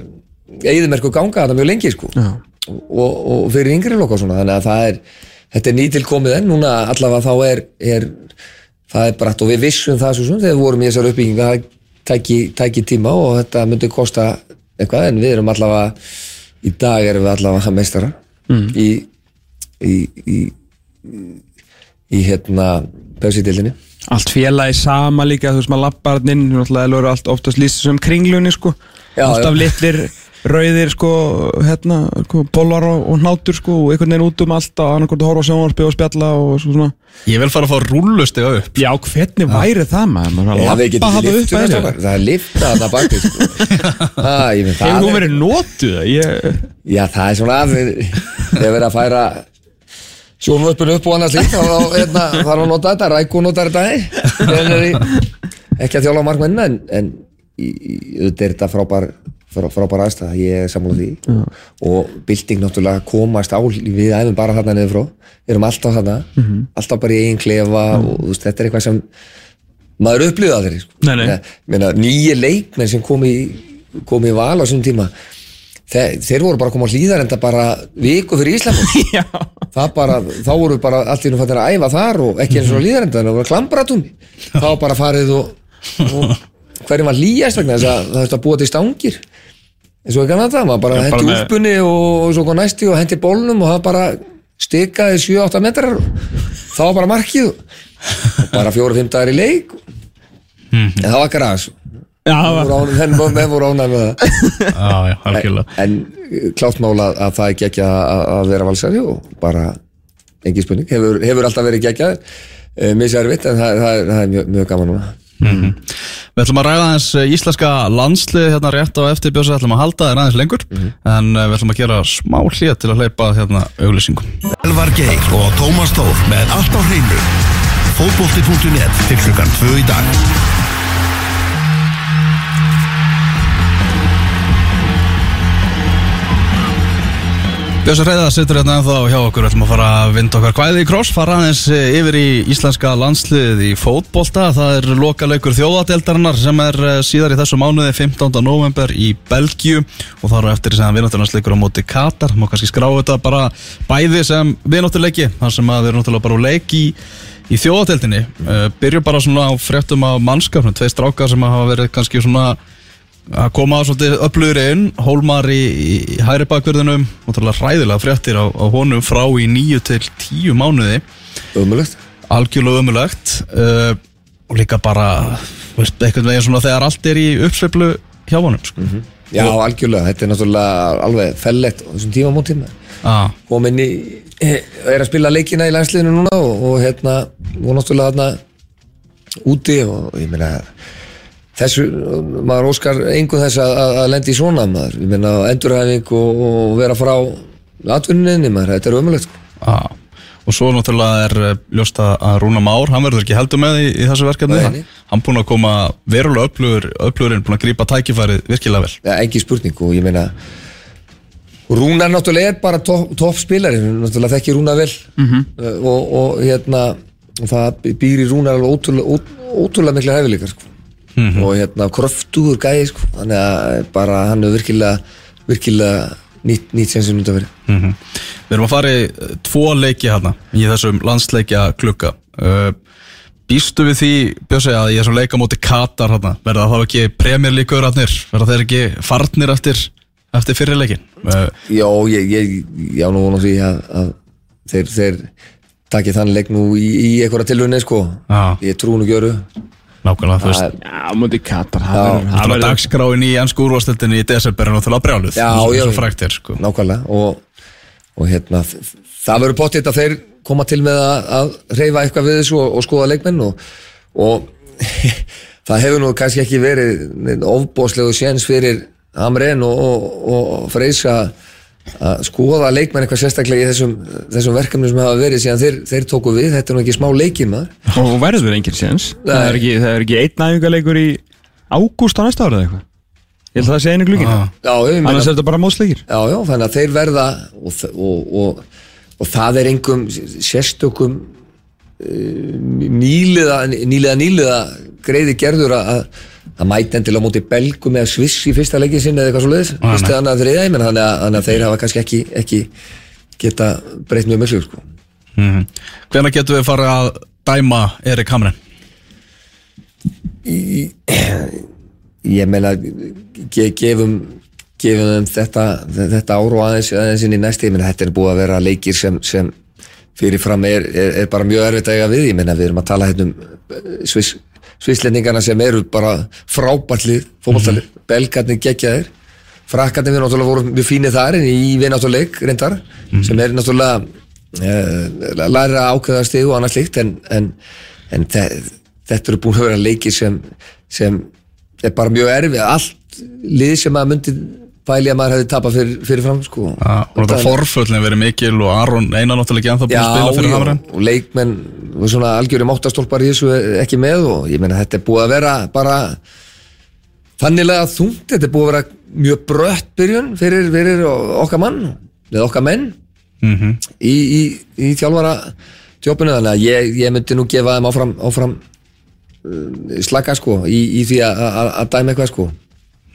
eðimerku ganga þetta mjög lengi, sko, og, og fyrir yngri flokk og svona, þannig að það er, þetta er nýtilkomið enn, núna allavega þá er, er það er brætt og við vissum það svo sem þegar við vorum í þessar uppbygginga það tæki, tæki tíma og þetta myndi kosta eitthvað en við erum allavega í dag erum við allavega meistara mm. í, í, í, í hérna pösitildinni Allt félagi sama líka, þú veist maður lappar hann inn náttúrulega eru allt oftast lýst sem kringlunni sko. Alltaf litlir rauðir sko hérna, sko, pólar og, og nátur sko og einhvern veginn út um allt að horfa á sjónvarpi og spjalla og svo svona Ég vil fara að fá rúllustega upp Já, hvernig væri það maður? að við lappa hann upp að það það er baki sko. [laughs] ah, ég finn, Hefur það hún er, verið notuð? Ég, já það er svona þegar þegar verið að færa sjónvörpun upp og annars líkt þá þá, hérna, þarf að nota þetta, ræku notar þetta er ekki að þjóla á markmennina en, en í, í, auðvitað er þetta frábær frá, frábær aðstæða, ég er sammála því. Og bylting náttúrulega komast á við æfum bara þarna niður frá. Við erum alltaf þarna, alltaf bara í einn klefa og þú veist, þetta er eitthvað sem maður upplýða þeirri sko. Nýju leikmenn sem kom í, kom í val á þessum tíma þeir, þeir voru bara að koma á hlýðar en það bara viku fyrir Ísland. [laughs] Já, það bara, þá voru bara nú fættir að æfa þar og ekki eins og líðar en það voru klambratúni þá bara farið og, og hverjum var líjast vegna þess að það að búa til stangir eins og ekki annað það, maður bara hendi með- úlpunni og, svo næsti og hendi bólnum og það bara stikaði 7-8 metrar. Þá bara markið. Bara 4-5 dagar í leik. En það var það var- menn voru ánæg með það. [laughs] En uh, klátt mála að, að það er geggja að, vera valsari og bara engin spurning, hefur, hefur alltaf verið geggjað uh, miservitt en það, það, er- það er mjög, mjög gaman núna Við ætlum að ræða aðeins eh, íslenska landslið hérna rétt á eftir bjösa, ætlum að halda þér aðeins lengur. En eh, við ætlum að gera smá hlýja til að hleypa hérna auglýsingum. Elvar Geir og Tómas Tór með allt á hreinu. Fótbolti.net til klukkan 2 í dag Bjösa Reyða situr hérna ennþá hjá okkur, við ætlum að fara að vinda okkar kvæði í kross, fara aðeins eh, yfir í íslenska landslið í fótbolta, það er lokaleikur þjóðadeldarinnar sem er eh, síðar í þessu mánuði 15. november í Belgíu. Og það eru eftir sem vinnátturlandsleikur á móti Katar, má kannski skrá þetta bara bæði sem vinnátturleiki, þar sem að við erum náttúrulega bara á leik í Í þjóðadeldinni, uh, byrjum bara svona á fréttum af mannskapnum, tvei strákar sem hafa verið kannski svona að koma svolítið öflugur inn Hólmar í, í hæri bakverðinum og það er hræðilega fréttir á, á honum frá í nýju til tíu mánuði. Umulögt algjörlega ömulegt uh, og líka bara veist, einhvern veginn svona þegar allt er í uppsveiflu hjá honum sko. já, algjörlega, þetta er náttúrulega alveg fellett á þessum tímamótum ah, komin í, er að spila leikina í landsliðinu núna og, og hérna og náttúrulega þarna úti og ég meina þessu, maður óskar einhvern þess að, að, að lendi í svona maður, ég meina endurhæfing og, og vera frá atvinninni maður, þetta er ömulegt sko. ah. og svo náttúrulega er eh, ljóst að Rúna Már, hann verður ekki heldur með í, í þessu verkefni Nei, hann búinn að koma verulega öflugur öflugurinn, búinn að grípa tækifærið virkilega vel ja, ekki spurning og ég meina Rúnar náttúrulega er bara topp top spilari, náttúrulega þekki Rúnar vel -hmm. og, og hérna það býr í alveg ótrúlega, ótrúlega mikla hæfileikar sko. Og hérna kröftugur gæði sko. þannig að bara hann er virkilega virkilega nýtt, nýtt sem sem núnt að vera mm Við erum að fara í eh, tvo leiki hérna í þessum landsleikja klukka uh, Býstu við því, Bjössi, að ég er svo leika móti Katar hérna, verða þá ekki premjörlíkur átnir, verða þeir ekki farnir eftir, eftir fyrirleikin? Uh, Já, ég, ég, já, nú vonum því að, að þeir, þeir takið þann leik nú í, í einhverja tilhörni, sko. Já. Ég trú nú gjöru. Nákvæmlega, þú veist, Það- Já, múti Katar það það verður- dagskráin í ennsku úrvastildinni í desember er náttúrulega brjáluð, Já, og- já. eins og frækt er, sko. Nákvæmlega. Og, og hérna, það verður pottitt að þeir koma til með að, að reyfa eitthvað við þessu og, og skoða leikmenn og, og [laughs] það hefur nú kannski ekki verið ofbóðslegu séns fyrir Amren og, og, og Freys að að skoða leikmenn eitthvað sérstaklega í þessum, þessum verkefnum sem hafa verið síðan þeir, þeir tóku við, þetta er nú ekki smá leikir maður. Og verður enginn séns. Það er ekki, það er ekki einn æfingarleikur í ágúst á næsta ára eða eitthvað. Ég held að það sé einu glugin. Já, ég meina- Annars er þetta bara mótsleikir. Já, já, þannig að þeir verða og, og, og, og það er engum sérstökum uh, nýliða, nýliða nýliða greiði gerður að, að- mæta endilega móti belgum eða sviss í fyrsta leikið sinni eða eitthvað svo leiðis Ah, fyrst nei. eða annað þriða, ég menn þannig að, þeir hafa kannski ekki, ekki geta breytt mjög miklu sko. Mm Hvenær getum við farið að dæma Erik Hamren? ég meina ge, gefum gefum þeim þetta, þetta ár og aðeins, aðeins inn í næsti, ég meina þetta er búið að vera leikir sem, sem fyrirfram er, er, er bara mjög erfitt að eiga við, ég meina við erum að tala hérna um sviss, svisslendingana sem eru bara frábærlið fótballtalið, mm -hmm. belgarnir geggjaðir. Frakkarnir við náttúrulega vorum mjög fínir þar en í við náttúrulega leik reyndar sem er náttúrulega uh, læra ákveða stig og annað slíkt en, en, en þe þetta eru búin að vera leikir sem, sem er bara mjög erfið. Allt lið sem að myndi pæli að maður hefði tapað fyrir, fyrir fram sko. Já, og þetta forföllin verið mikil og Aron einan náttúrulega ekki ennþá búin að spila fyrir Hamren og leikmenn og svona algjörum áttastólpar í þessu ekki með og ég meina þetta er búið að vera bara þannilega þungt, þetta er búið að vera mjög brött byrjun fyrir, fyrir okkar mann eða okkar menn mm í, í, í þjálfara tjópinu þannig að ég, ég myndi nú gefa þeim áfram, áfram uh, slaka sko í, í því að dæma eitthvað sko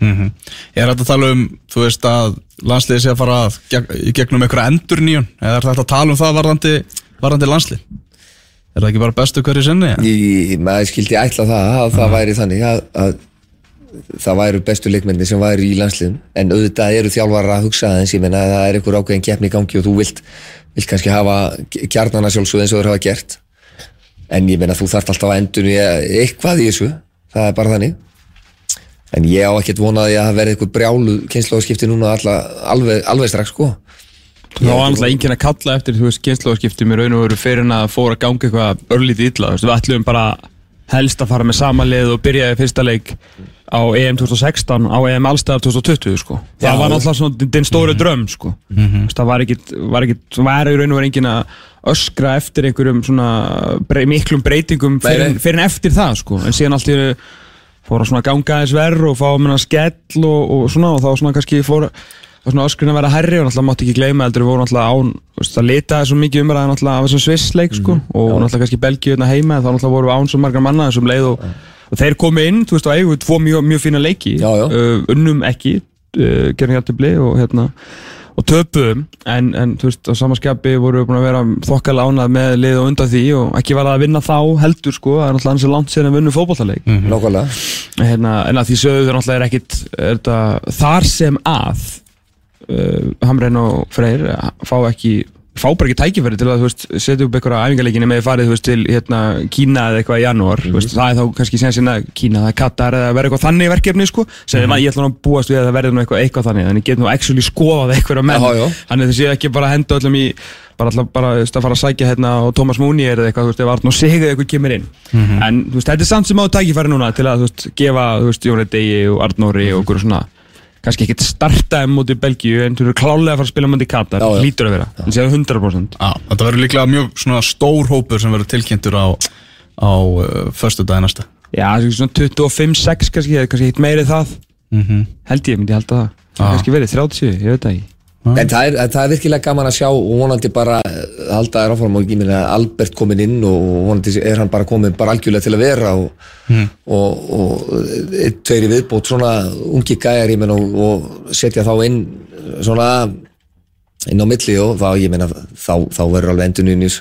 -hmm. Er þetta að tala um, þú veist að landsliði sé að fara að geg, gegnum einhverja endur nýjun eða er þetta að tala um það varðandi, varðandi landslið? Er það ekki bara bestu hverju sinni? Í, maður skildi ætla það að það væri þannig að, að það væru bestu leikmenni sem væru í landsliðum en auðvitað eru þjálfara að hugsa aðeins ég menna að það er einhver ákveðin keppni í gangi og þú vilt, vilt kannski hafa kjarnana sjálfsögð eins og þeir hafa gert en ég menna þú þarft alltaf að endur eitthvað í þessu, það er bara þannig en ég á ekkert vonaði að það verði eitthvað brjálu kynnslóðskipti núna alla, alveg, alveg strax sko. Var náttúrulega enginn að kalla eftir þú veist kynnslóðskiptum í raun og veru fyrir en að fóra að ganga eitthvað örlítið illa þú veist, við ætlum bara helst að fara með sama lið og byrjaði fyrsta leik á EM 2016 á EM Allstæðar 2020 sko. Það Já. var náttúrulega svona den stóri dröm sko. Þú veist, það var ekkit, var ekkit það var í raun og veru enginn að öskra eftir einhverjum svona miklum breytingum fyrir, fyrir en eftir það sko. En síðan allt í einu fór að svona ganga aðeins verð og fá minna skell og, og svona og þá svona kannski fór svona öskrin að vera herri og náttúrulega mátti ekki gleyma heldur við vorum náttúrulega án veist, það litaði svo mikið umræði náttúrulega af þessum svissleik sko og náttúrulega kannski Belgíu hérna heima þá náttúrulega vorum við án svo margar manna þessum leið og, og þeir komu inn þú veist og eigu tvo mjög, mjög fína leiki. Já, já. Uh, unnum ekki uh, gerum hjartibli og hérna og töpuðum en, en þú veist á samanskapi voru við búin að vera þokkala ánað með lið og undan því og ekki var það að vinna þá heldur sko. Það er náttúrulega hans er langt sér að vinna fótballtaleik Mhm. nákvæmlega. Hérna, en að því sögðu þeir náttúrulega er ekkit er þetta, þar sem að uh, Hamren og Freyr uh, fá ekki fá bara ekki tækifæri til að veist, setja upp einhverja æfingarleikinu með farið veist, til hérna, Kína eða eitthvað í janúar mm veist, það er þá kannski sen sinna Kína, það er Katar eða verður eitthvað þannig verkefni sko, sem mm ég ætla að búast við að það verður eitthvað, eitthvað þannig þannig ég get nú actually skoðað eitthvað menn. Þannig þessi ekki bara henda öllum í bara alltaf bara að fara að sækja hérna og Thomas Mooney eða eitthvað, þú veist, ef Arnó Sigurð eitthvað kemur inn. En þú veist, þetta er samt sem á tækifæri núna til að þú veist, gefa, þú veist, Jóni Degi og Arnóri og okkur svona kannski ekkert starta um móti Belgíu en þú eru klálega að fara að spila móti Katar. Já, já. lítur að vera, en séu 100% Já, þetta verður líklega mjög stór hópur sem verður tilkynntur á, á uh, förstu dag næsta. Já, það svona 25-6 kannski, kannski eitt meiri það. Mm held ég, myndi ég halda það. Já. kannski verið 30, ég veit það ekki En það er, það er virkilega gaman að sjá og vonandi bara eh, halda þér áfram og ekki minna Albert komin inn og vonandi er hann bara komin bara algjörlega til að vera og, og, og eitt, tveir í viðbót svona ungi gæjar ég menna og, og setja þá inn svona inn á milli og þá ég menna þá, þá verður alveg endun í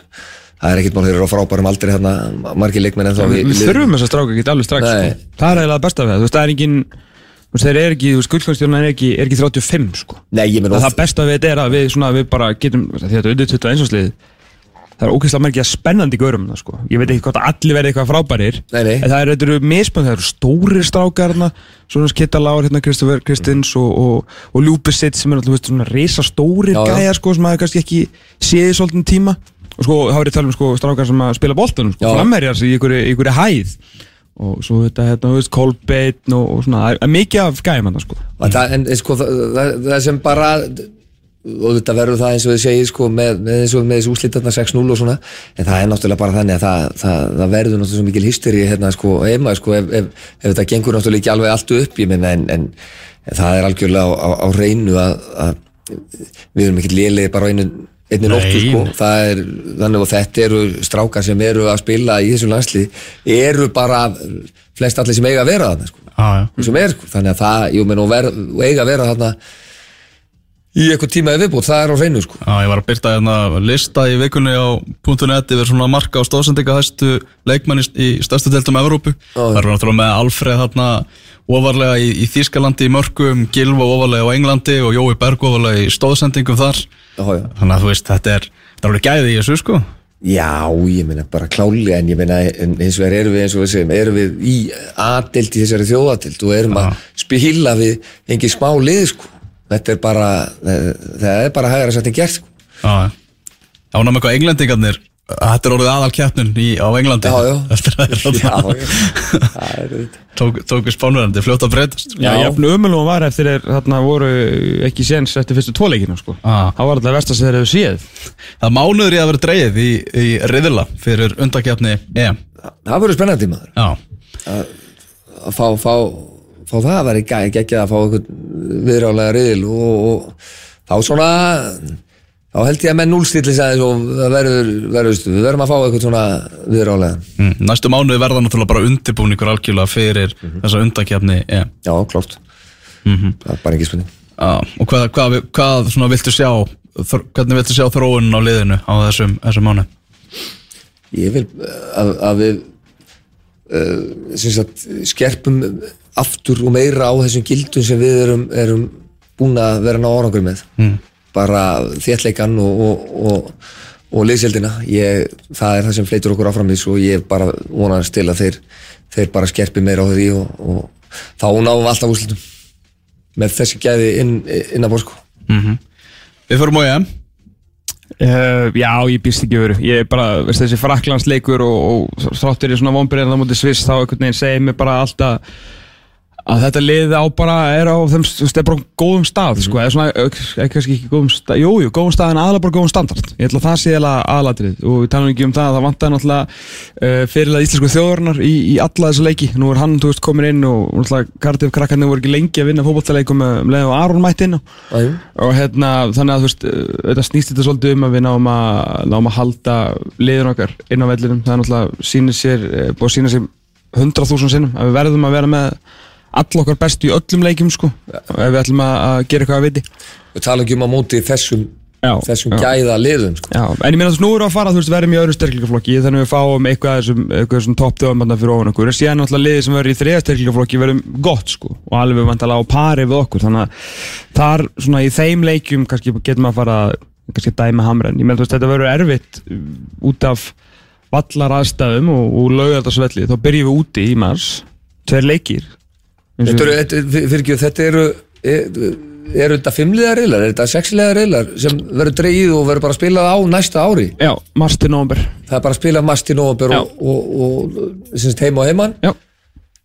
það er ekkert mál þeir eru á frábærum aldrei hérna margir leikmenn en þá Við, við þurfum þess að stráka ekki alveg strax Nei. sko. Það er eiginlega besta við það. Þú veist, það er engin þú veist, Þeir eru ekki, gullkvæmstjórna er ekki, er ekki 35 sko. Nei, ég menn Það, það besta við þetta er að við, svona, við bara getum þetta er undir 21 áslið Það er ógeðslega að spennandi görum það, sko. Ég veit ekki hvort að allir verði eitthvað frábærir Nei, nei. En það eru, eru misbænd, það eru stóri strákar hérna, Svona Skittaláur, hérna, Kristoffer Kristins og, og, og Ljúbisitt sem er alltaf, veist, svona já. gæjar, sko, sem kannski ekki séði svolítið tíma og sko, þá er ég að tala um sko, strákar sem að spila boltanum, sko, framherjar í í einhverju hæð og svo þetta, hérna, þú veist, Kolbeinn og, og svona, það er mikið af gæjum hann, sko. Og það, en sko, það, það, sem bara og þetta verður það eins og þið segir sko, með, með, eins og með þessu úslítarna 6-0 og svona en það er náttúrulega bara þannig að það, það, það verður náttúrulega svo mikil hysteri hérna sko heima sko ef, ef, ef þetta gengur náttúrulega ekki alveg allt upp ég minna en, en, en það er algjörlega á, á, á reynu að, að við erum ekki lélegi bara á einu einni nóttu sko er, þannig að þetta eru strákar sem eru að spila í þessu landslið eru bara flest allir sem eiga að vera þarna sko sem er, sko. þannig að það, jú, menn, og, ver, og eiga að vera þarna í eitthvað tíma í viðbútt, það er á hreinu sko. Já, ég var að byrta hérna lista í vikunni á .net yfir svona marka og stóðsendinga hæstu leikmann í, stærstu deltum Evrópu. Það eru náttúrulega með Alfreð hérna ofarlega í, í Þýskalandi í mörgum, Gilvo ofarlega á Englandi og Jói Berg ofarlega í stóðsendingum þar. Þannig að þú veist, þetta er, þetta er alveg gæði í þessu sko. já, ég meina bara kláli en ég en eins og erum við eins og við segjum, erum við í aðdelt í þessari þjóðadelt og erum að spila við engin smá lið sko. þetta er bara það er bara hægara sætt en gert sko. Já, já. Ánum eitthvað englendingarnir, þetta er orðið aðal keppnun í, á Englandi. Já, já. [laughs] Að er [laughs] tók, tók við spánverðandi, fljótt að breytast. Já, jafn umulum var eftir þarna voru ekki séns eftir fyrstu tvoleikina, sko. Ah. Það var alltaf versta sem þeir hefur séð. Það er mánuður í að vera dreigð í, í riðila fyrir undakefni EM. það verður spennandi maður Já, að fá, fá, fá það að vera ekki ekki að fá viðrálega riðil og, og þá svona þá held ég að menn núlstillis aðeins og það verður, verður við verðum að fá eitthvað svona viðrálega mm. næstu mánuði verða náttúrulega bara undirbúningur algjörlega fyrir þessa undakefni EM. já, klárt það er bara ekki spurning Já, og hvað, hvað, hvað svona viltu sjá, þr, hvernig viltu sjá þróunin á liðinu á þessum, þessum mánu? ég vil uh, að, að við uh, sagt, skerpum aftur og meira á þessum gildum sem við erum, erum búin að vera ná árangur með mm. Bara þéttleikan og, og, og, og liðsjöldina ég, það er það sem fleitur okkur áfram í svo ég bara vonast til að þeir, þeir bara skerpi meira á því og, og þá náum við alltaf úrslutum með þessi gæði inn, inn að borsko Við förum á EM, Uh, já, ég býst ekki veru Ég er bara, veist þessi fraklandsleikur og, og þráttur í svona vonbyrðin á móti Sviss þá einhvern veginn segir mér bara alltaf að þetta lið á bara er á þeim, á góðum stað sko, eða svona, ekki kannski ekki góðum stað jú, jú, góðum stað en aðalega bara góðum standard. Ég ætla að það sé aðalatrið og við talum ekki um það að það vantar náttúrulega uh, fyrirlega íslensku þjóðurnar í, í alla þessu leiki. Nú er hann, þú veist, komin inn og náttúrulega Cardiff krakkarnir voru ekki lengi að vinna fótballtaleikum með um leið og Aron mætt inn og hérna, þannig að þú veist þetta snýst þetta svolítið um að við náum að náum að halda liðin okkar inn á vellinum. Það er náttúrulega sýnir sér uh, búið að sýna sér 100.000 sinnum að við verðum að vera með all okkar bestu í öllum leikjum sko, ef við ætlum að, að gera eitthvað að viti. Við tala ekki um að móti þessum, Já, þessum já. gæða liðum sko. Já, en ég meina þú veist, nú við að fara, þú veist, verðum í öðru styrklingaflokki þannig að við fáum eitthvað þessum, eitthvað þessum topp döfum fyrir ofan okkur, en síðan náttúrulega liðið sem verður í þriða styrklingaflokki verðum gott sko og alveg vantala á pari við okkur. Þannig að þar, svona í þeim leikjum kannski getum að fara, kannski að dæma hamren ég meina þú veist, þetta verður erfitt uh, út af vallar aðstæðum og, og laugardagsvelli, þá byrjum við úti í mars, tveir leikir Þetta eru, fyrir ekki, þetta eru eru er þetta fimmliða reylar, er þetta sexliða reylar sem verður dreigið og verður bara spilað á næsta ári? Já, mars til nóvember. Það er bara að spila mast í november Já. og, og, og syns, heima og heimann Já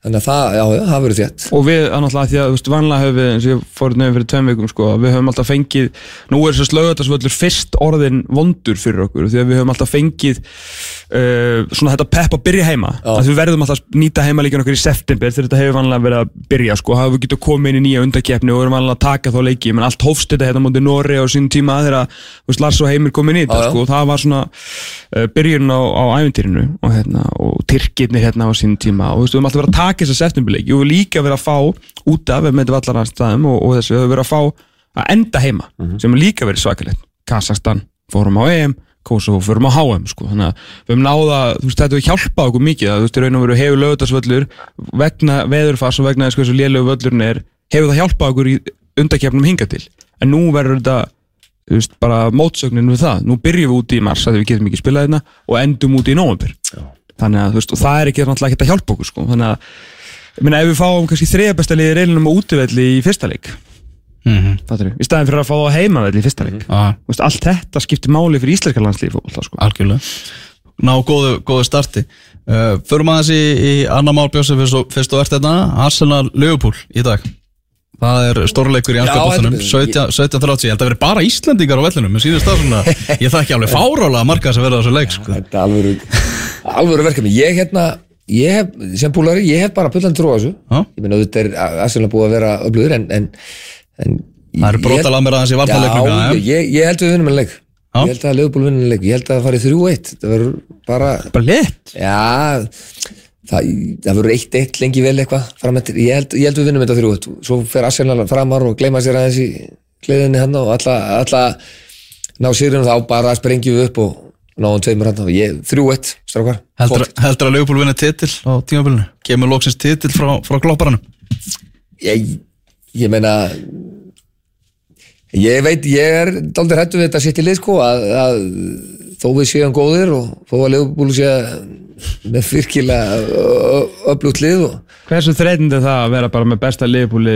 þannig að það, já, já, það verður þétt. Og við, að náttúrulega, því að, þú veist, vanlega höfum við eins og ég fór nefnir fyrir tveim vikum, sko, við höfum alltaf fengið, nú er þess að slögutarsvöllur fyrst orðin vondur fyrir okkur, því að við höfum alltaf fengið uh, svona þetta pepp að byrja heima, að við verðum alltaf að nýta heimalíkjan okkur í september, þegar þetta hefur vanlega verið að byrja, sko, hafa við getum komið inn í nýja undakefni og erum vanlega að taka þá leiki, menn allt hófst þetta hérna mútið Nóri á sín tíma þegar, þú veist, Lars og Heimir komin í þetta, sko, og það var svona uh, byrjun á, á æventýrinu og, hérna, og Tyrkirnir hérna á sín tíma. Og þú veist, við höfum alltaf verið að taka þessa septemberleiki og við höfum líka verið að fá út af með vallarannstæðum og, og þessu, við höfum verið að fá að enda heima, sem er líka verið svakalegt. Kazakstan, fórum á EM Kosovo og förum á HM sko. þannig að við höfum náða, þú veist, þetta hefur hjálpað okkur mikið að þú veist, í raun og veru hefur lögutasvöllur vegna veðurfars og vegna þess hversu lélegu völlurinn er, hefur það hjálpað okkur í undakefnum hinga til. En nú verður þetta þú veist, bara mótsögnin við það, nú byrjum við út í mars að við getum ekki spilað hérna og endum út í nóvembur þannig að þú veist, og það er ekki náttúrulega ekki að hjálpa okkur sko. þannig að, ég meina, ef við fáum kannski þriða besta liðið reynum á útivelli í fyrsta leik Mhm. fattarðu, í staðin fyrir að fá á heimavelli í fyrsta leik. Já, Þú veist, allt þetta skiptir máli fyrir íslenska landslíf fótbolta, sko. algjörlega. Ná góðu, góðu starti. Uh, Förum aðeins í, í annar mál Bjósef fyrst og, og ert þetta Arsenal Liverpool í dag. Það er stórleikur í þetta- 17.30, ég held að vera bara Íslendingar á vellinum Mér sýnist það svona, [laughs] ég þekki alveg fárálega marga sem verða þessu leik sko. Þetta er alvöru, alvöru verkefni. Ég hérna, ég hef, sem púlari, ég hef bara pullan trú á þessu. Já. Ég meina, þetta er aðsynlega búið að vera öflugur en, en, en Það eru brotalað mér aðeins í varnarleiknum Já, ég, ég held að við vinnum en leik. Já. Ég held að Leopold vinnum en leik. Ég held að það farið 3-1 Það verður bara, Bara lit. já Það, það verður 1-1 lengi vel eitthvað ég held, ég held við vinnum þetta 3-1 Svo fer Arsenal framar og gleyma sér aðeins í hliðinni hann og alla, alla ná sýrinu þá bara sprengjum við upp og náðum tveimur hann og ég, 3-1, strákar. Heldur, heldur að Liverpool vinna titil á tímabilinu? Kemur loksins titil frá, frá glopparanum ég, ég meina ég veit, ég er daldið hrættu við þetta sitt í lið sko að, að þó við séum góðir og þó að Leopold sé með virkilega öflugt lið og Hversu þreytindi er það að vera bara með besta liðbúli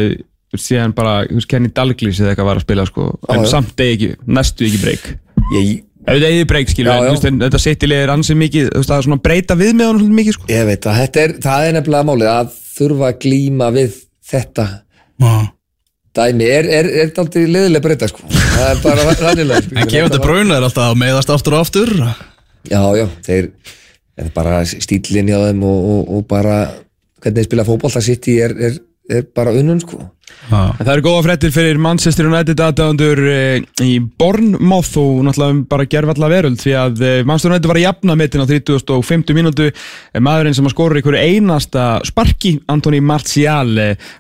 síðan bara, þú veist, Kenny Dalglish eða eitthvað var að spila, sko, en já. samt ekki, næstu ekki breyk. ég, Þetta eigi breyk, skilur, þetta sittilið er ansið mikið, þú veist, það er svona að breyta við með hann svolítið mikið, sko. ég veit að þetta er, það er nefnilega málið að þurfa að glíma við þetta. Dæmi er, er, er daldið liðileg breyta sko? Það er bara ræðilega sko. En gefur þetta bruna er alltaf að meðast aftur og aftur? Já, já, þeir það er bara stílinn hjá þeim og, og, og bara hvernig þeir spila fótbolta sitt í er, er, er bara unnun sko En það eru góða fréttir fyrir Manchester United aðdæðandur e, í Bournemouth og náttúrulega bara gerfalla veröld því að e, Manchester United var að jafna metin á 30.50 mínútu. E, maðurinn sem að skora ykkur einasta sparki, Antoni Martial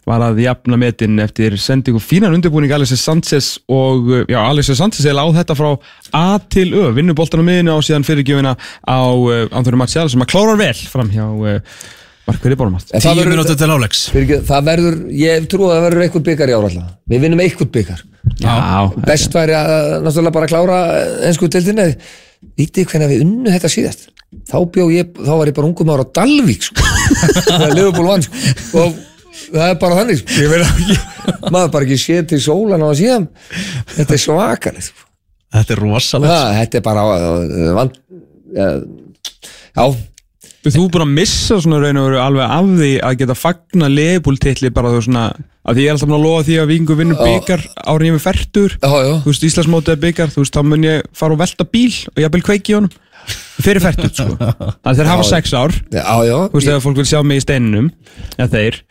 var að jafna metin eftir sendingu fínan undirbúning Alexis Sanchez og já, Alexis Sanchez er láð þetta frá A til Ö, vinnur boltan á miðinu og síðan fyrirgjöfina á Antoni Martial sem að klárar vel fram hjá Markverði Bournemouth En það Tíu verður- minútur til ekki, það verður, ég trú að það verður eitthvað byggar í ára alltaf. Við vinnum eitthvað byggar Já, best væri að náttúrulega bara klára ennsku tildinni vitið hvernig við unnu þetta síðast? Þá bjó ég, þá var ég bara ungum ára á Dalvík sko. [laughs] það er Liverpool vann sko. og það er bara þannig sko. ég meina ekki, maður bara ekki séð til sólan á að síðan. Þetta er svakalegt sko. Þetta er rosalegt. Það, þetta er bara uh, vand, uh, já, Þú er búin að missa svona raun og veru alveg af því að geta fagna leifbúltitli bara þú svona að því ég er alltaf búin að lofa því að vingu vinnur byggar árin ég við færtur þú veist Íslandsmótið er byggar þú veist þá mun ég fara og velta bíl og ég vil kveiki í honum. Fyrir færtur sko. [laughs] Þannig að þeir hafa sex ár. Þú já, já, veist ef fólk vil sjá mig í steininum eða þeir.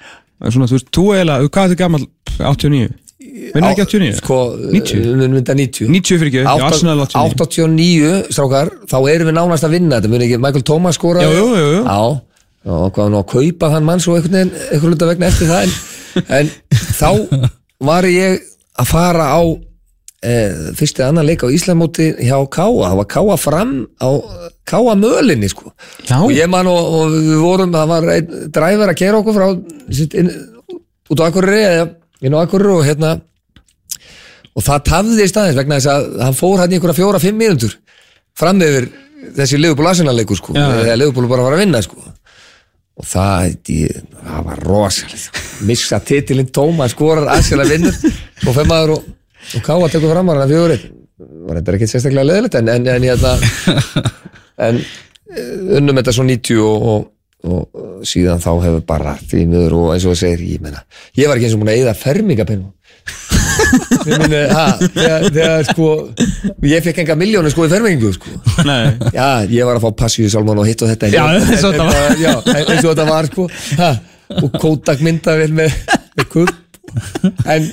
Það svona, þú veist, þú eiginlega, hvað er þetta gammal 89? Vinnur ekki 89? sko, 90? við vinnum þetta 90 90 fyrir ekki, já, Arsenal 89 89, strákar, þá erum við nánast að vinna þetta, mun ekki Michael Thomas skora jú, jú, jú. Já, já, hvað nú að kaupa þann mann svo einhvern veginn, einhvern veginn vegna eftir það en, [laughs] en þá var ég að fara á e, fyrsti annan leik á Íslandmóti hjá Káa, það var Káa fram á Káa mölinni sko Já. og ég man og, og við vorum það var einn dræfur að kera okkur frá sitt inn, út á Akureyri eða inn á Akureyri og hérna og það tafði staðins vegna þess að hann fór hann í einhverja fjóra, fimm mínútur fram yfir þessi leikur sko, þegar Liverpool bara var að vinna sko. Og það, ég, það var rosalegt. Missa titilinn tóma, skorar Arsenal vinnur og fem maður og, og Káa tekur fram að hann fjóður var þetta ekki sérstaklega leðilegt en, en, en, hérna, [laughs] en eh, unnum þetta svo 90 og, og, og síðan þá hefur bara því miður og eins og það segir, ég meina ég var ekki eins og múin að eyða fermingapennu [laughs] þegar, sko ég fekk enga miljónu sko í fermingu sko. Já, ég var að fá passíu sálmann og hitt og þetta. Já, eins og þetta var. og sko. Ha, og Kodak myndavél með, með kupp en,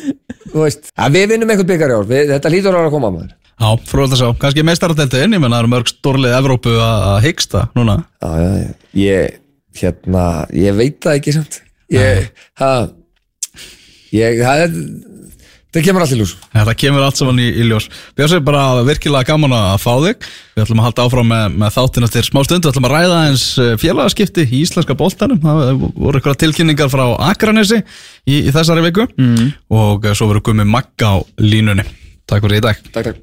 þú veist við vinnum einhvern byggar í ár, við, þetta lítur ára að koma maður. Já, fróðilegt að sjá, kannski meistaradeltin, ég menn það eru mörg stórlið Evrópu að hyggsta núna. Já, já, já, ég hérna, ég veit það ekki samt. Ég, ha ég, það er það kemur allir ljós. Þetta kemur allt saman í, í ljós. Björnsveit, bara virkilega gaman að fá þig. Við ætlum að halda áfram með, með þáttina til smá stund. Við ætlum að ræða eins félagaskipti í íslenska boltanum. Það voru eitthvað tilkynningar frá Akranesi í, í þessari viku. Mm. og svo verður Gummi Magga á línunni. Takk fyrir í dag. Takk, takk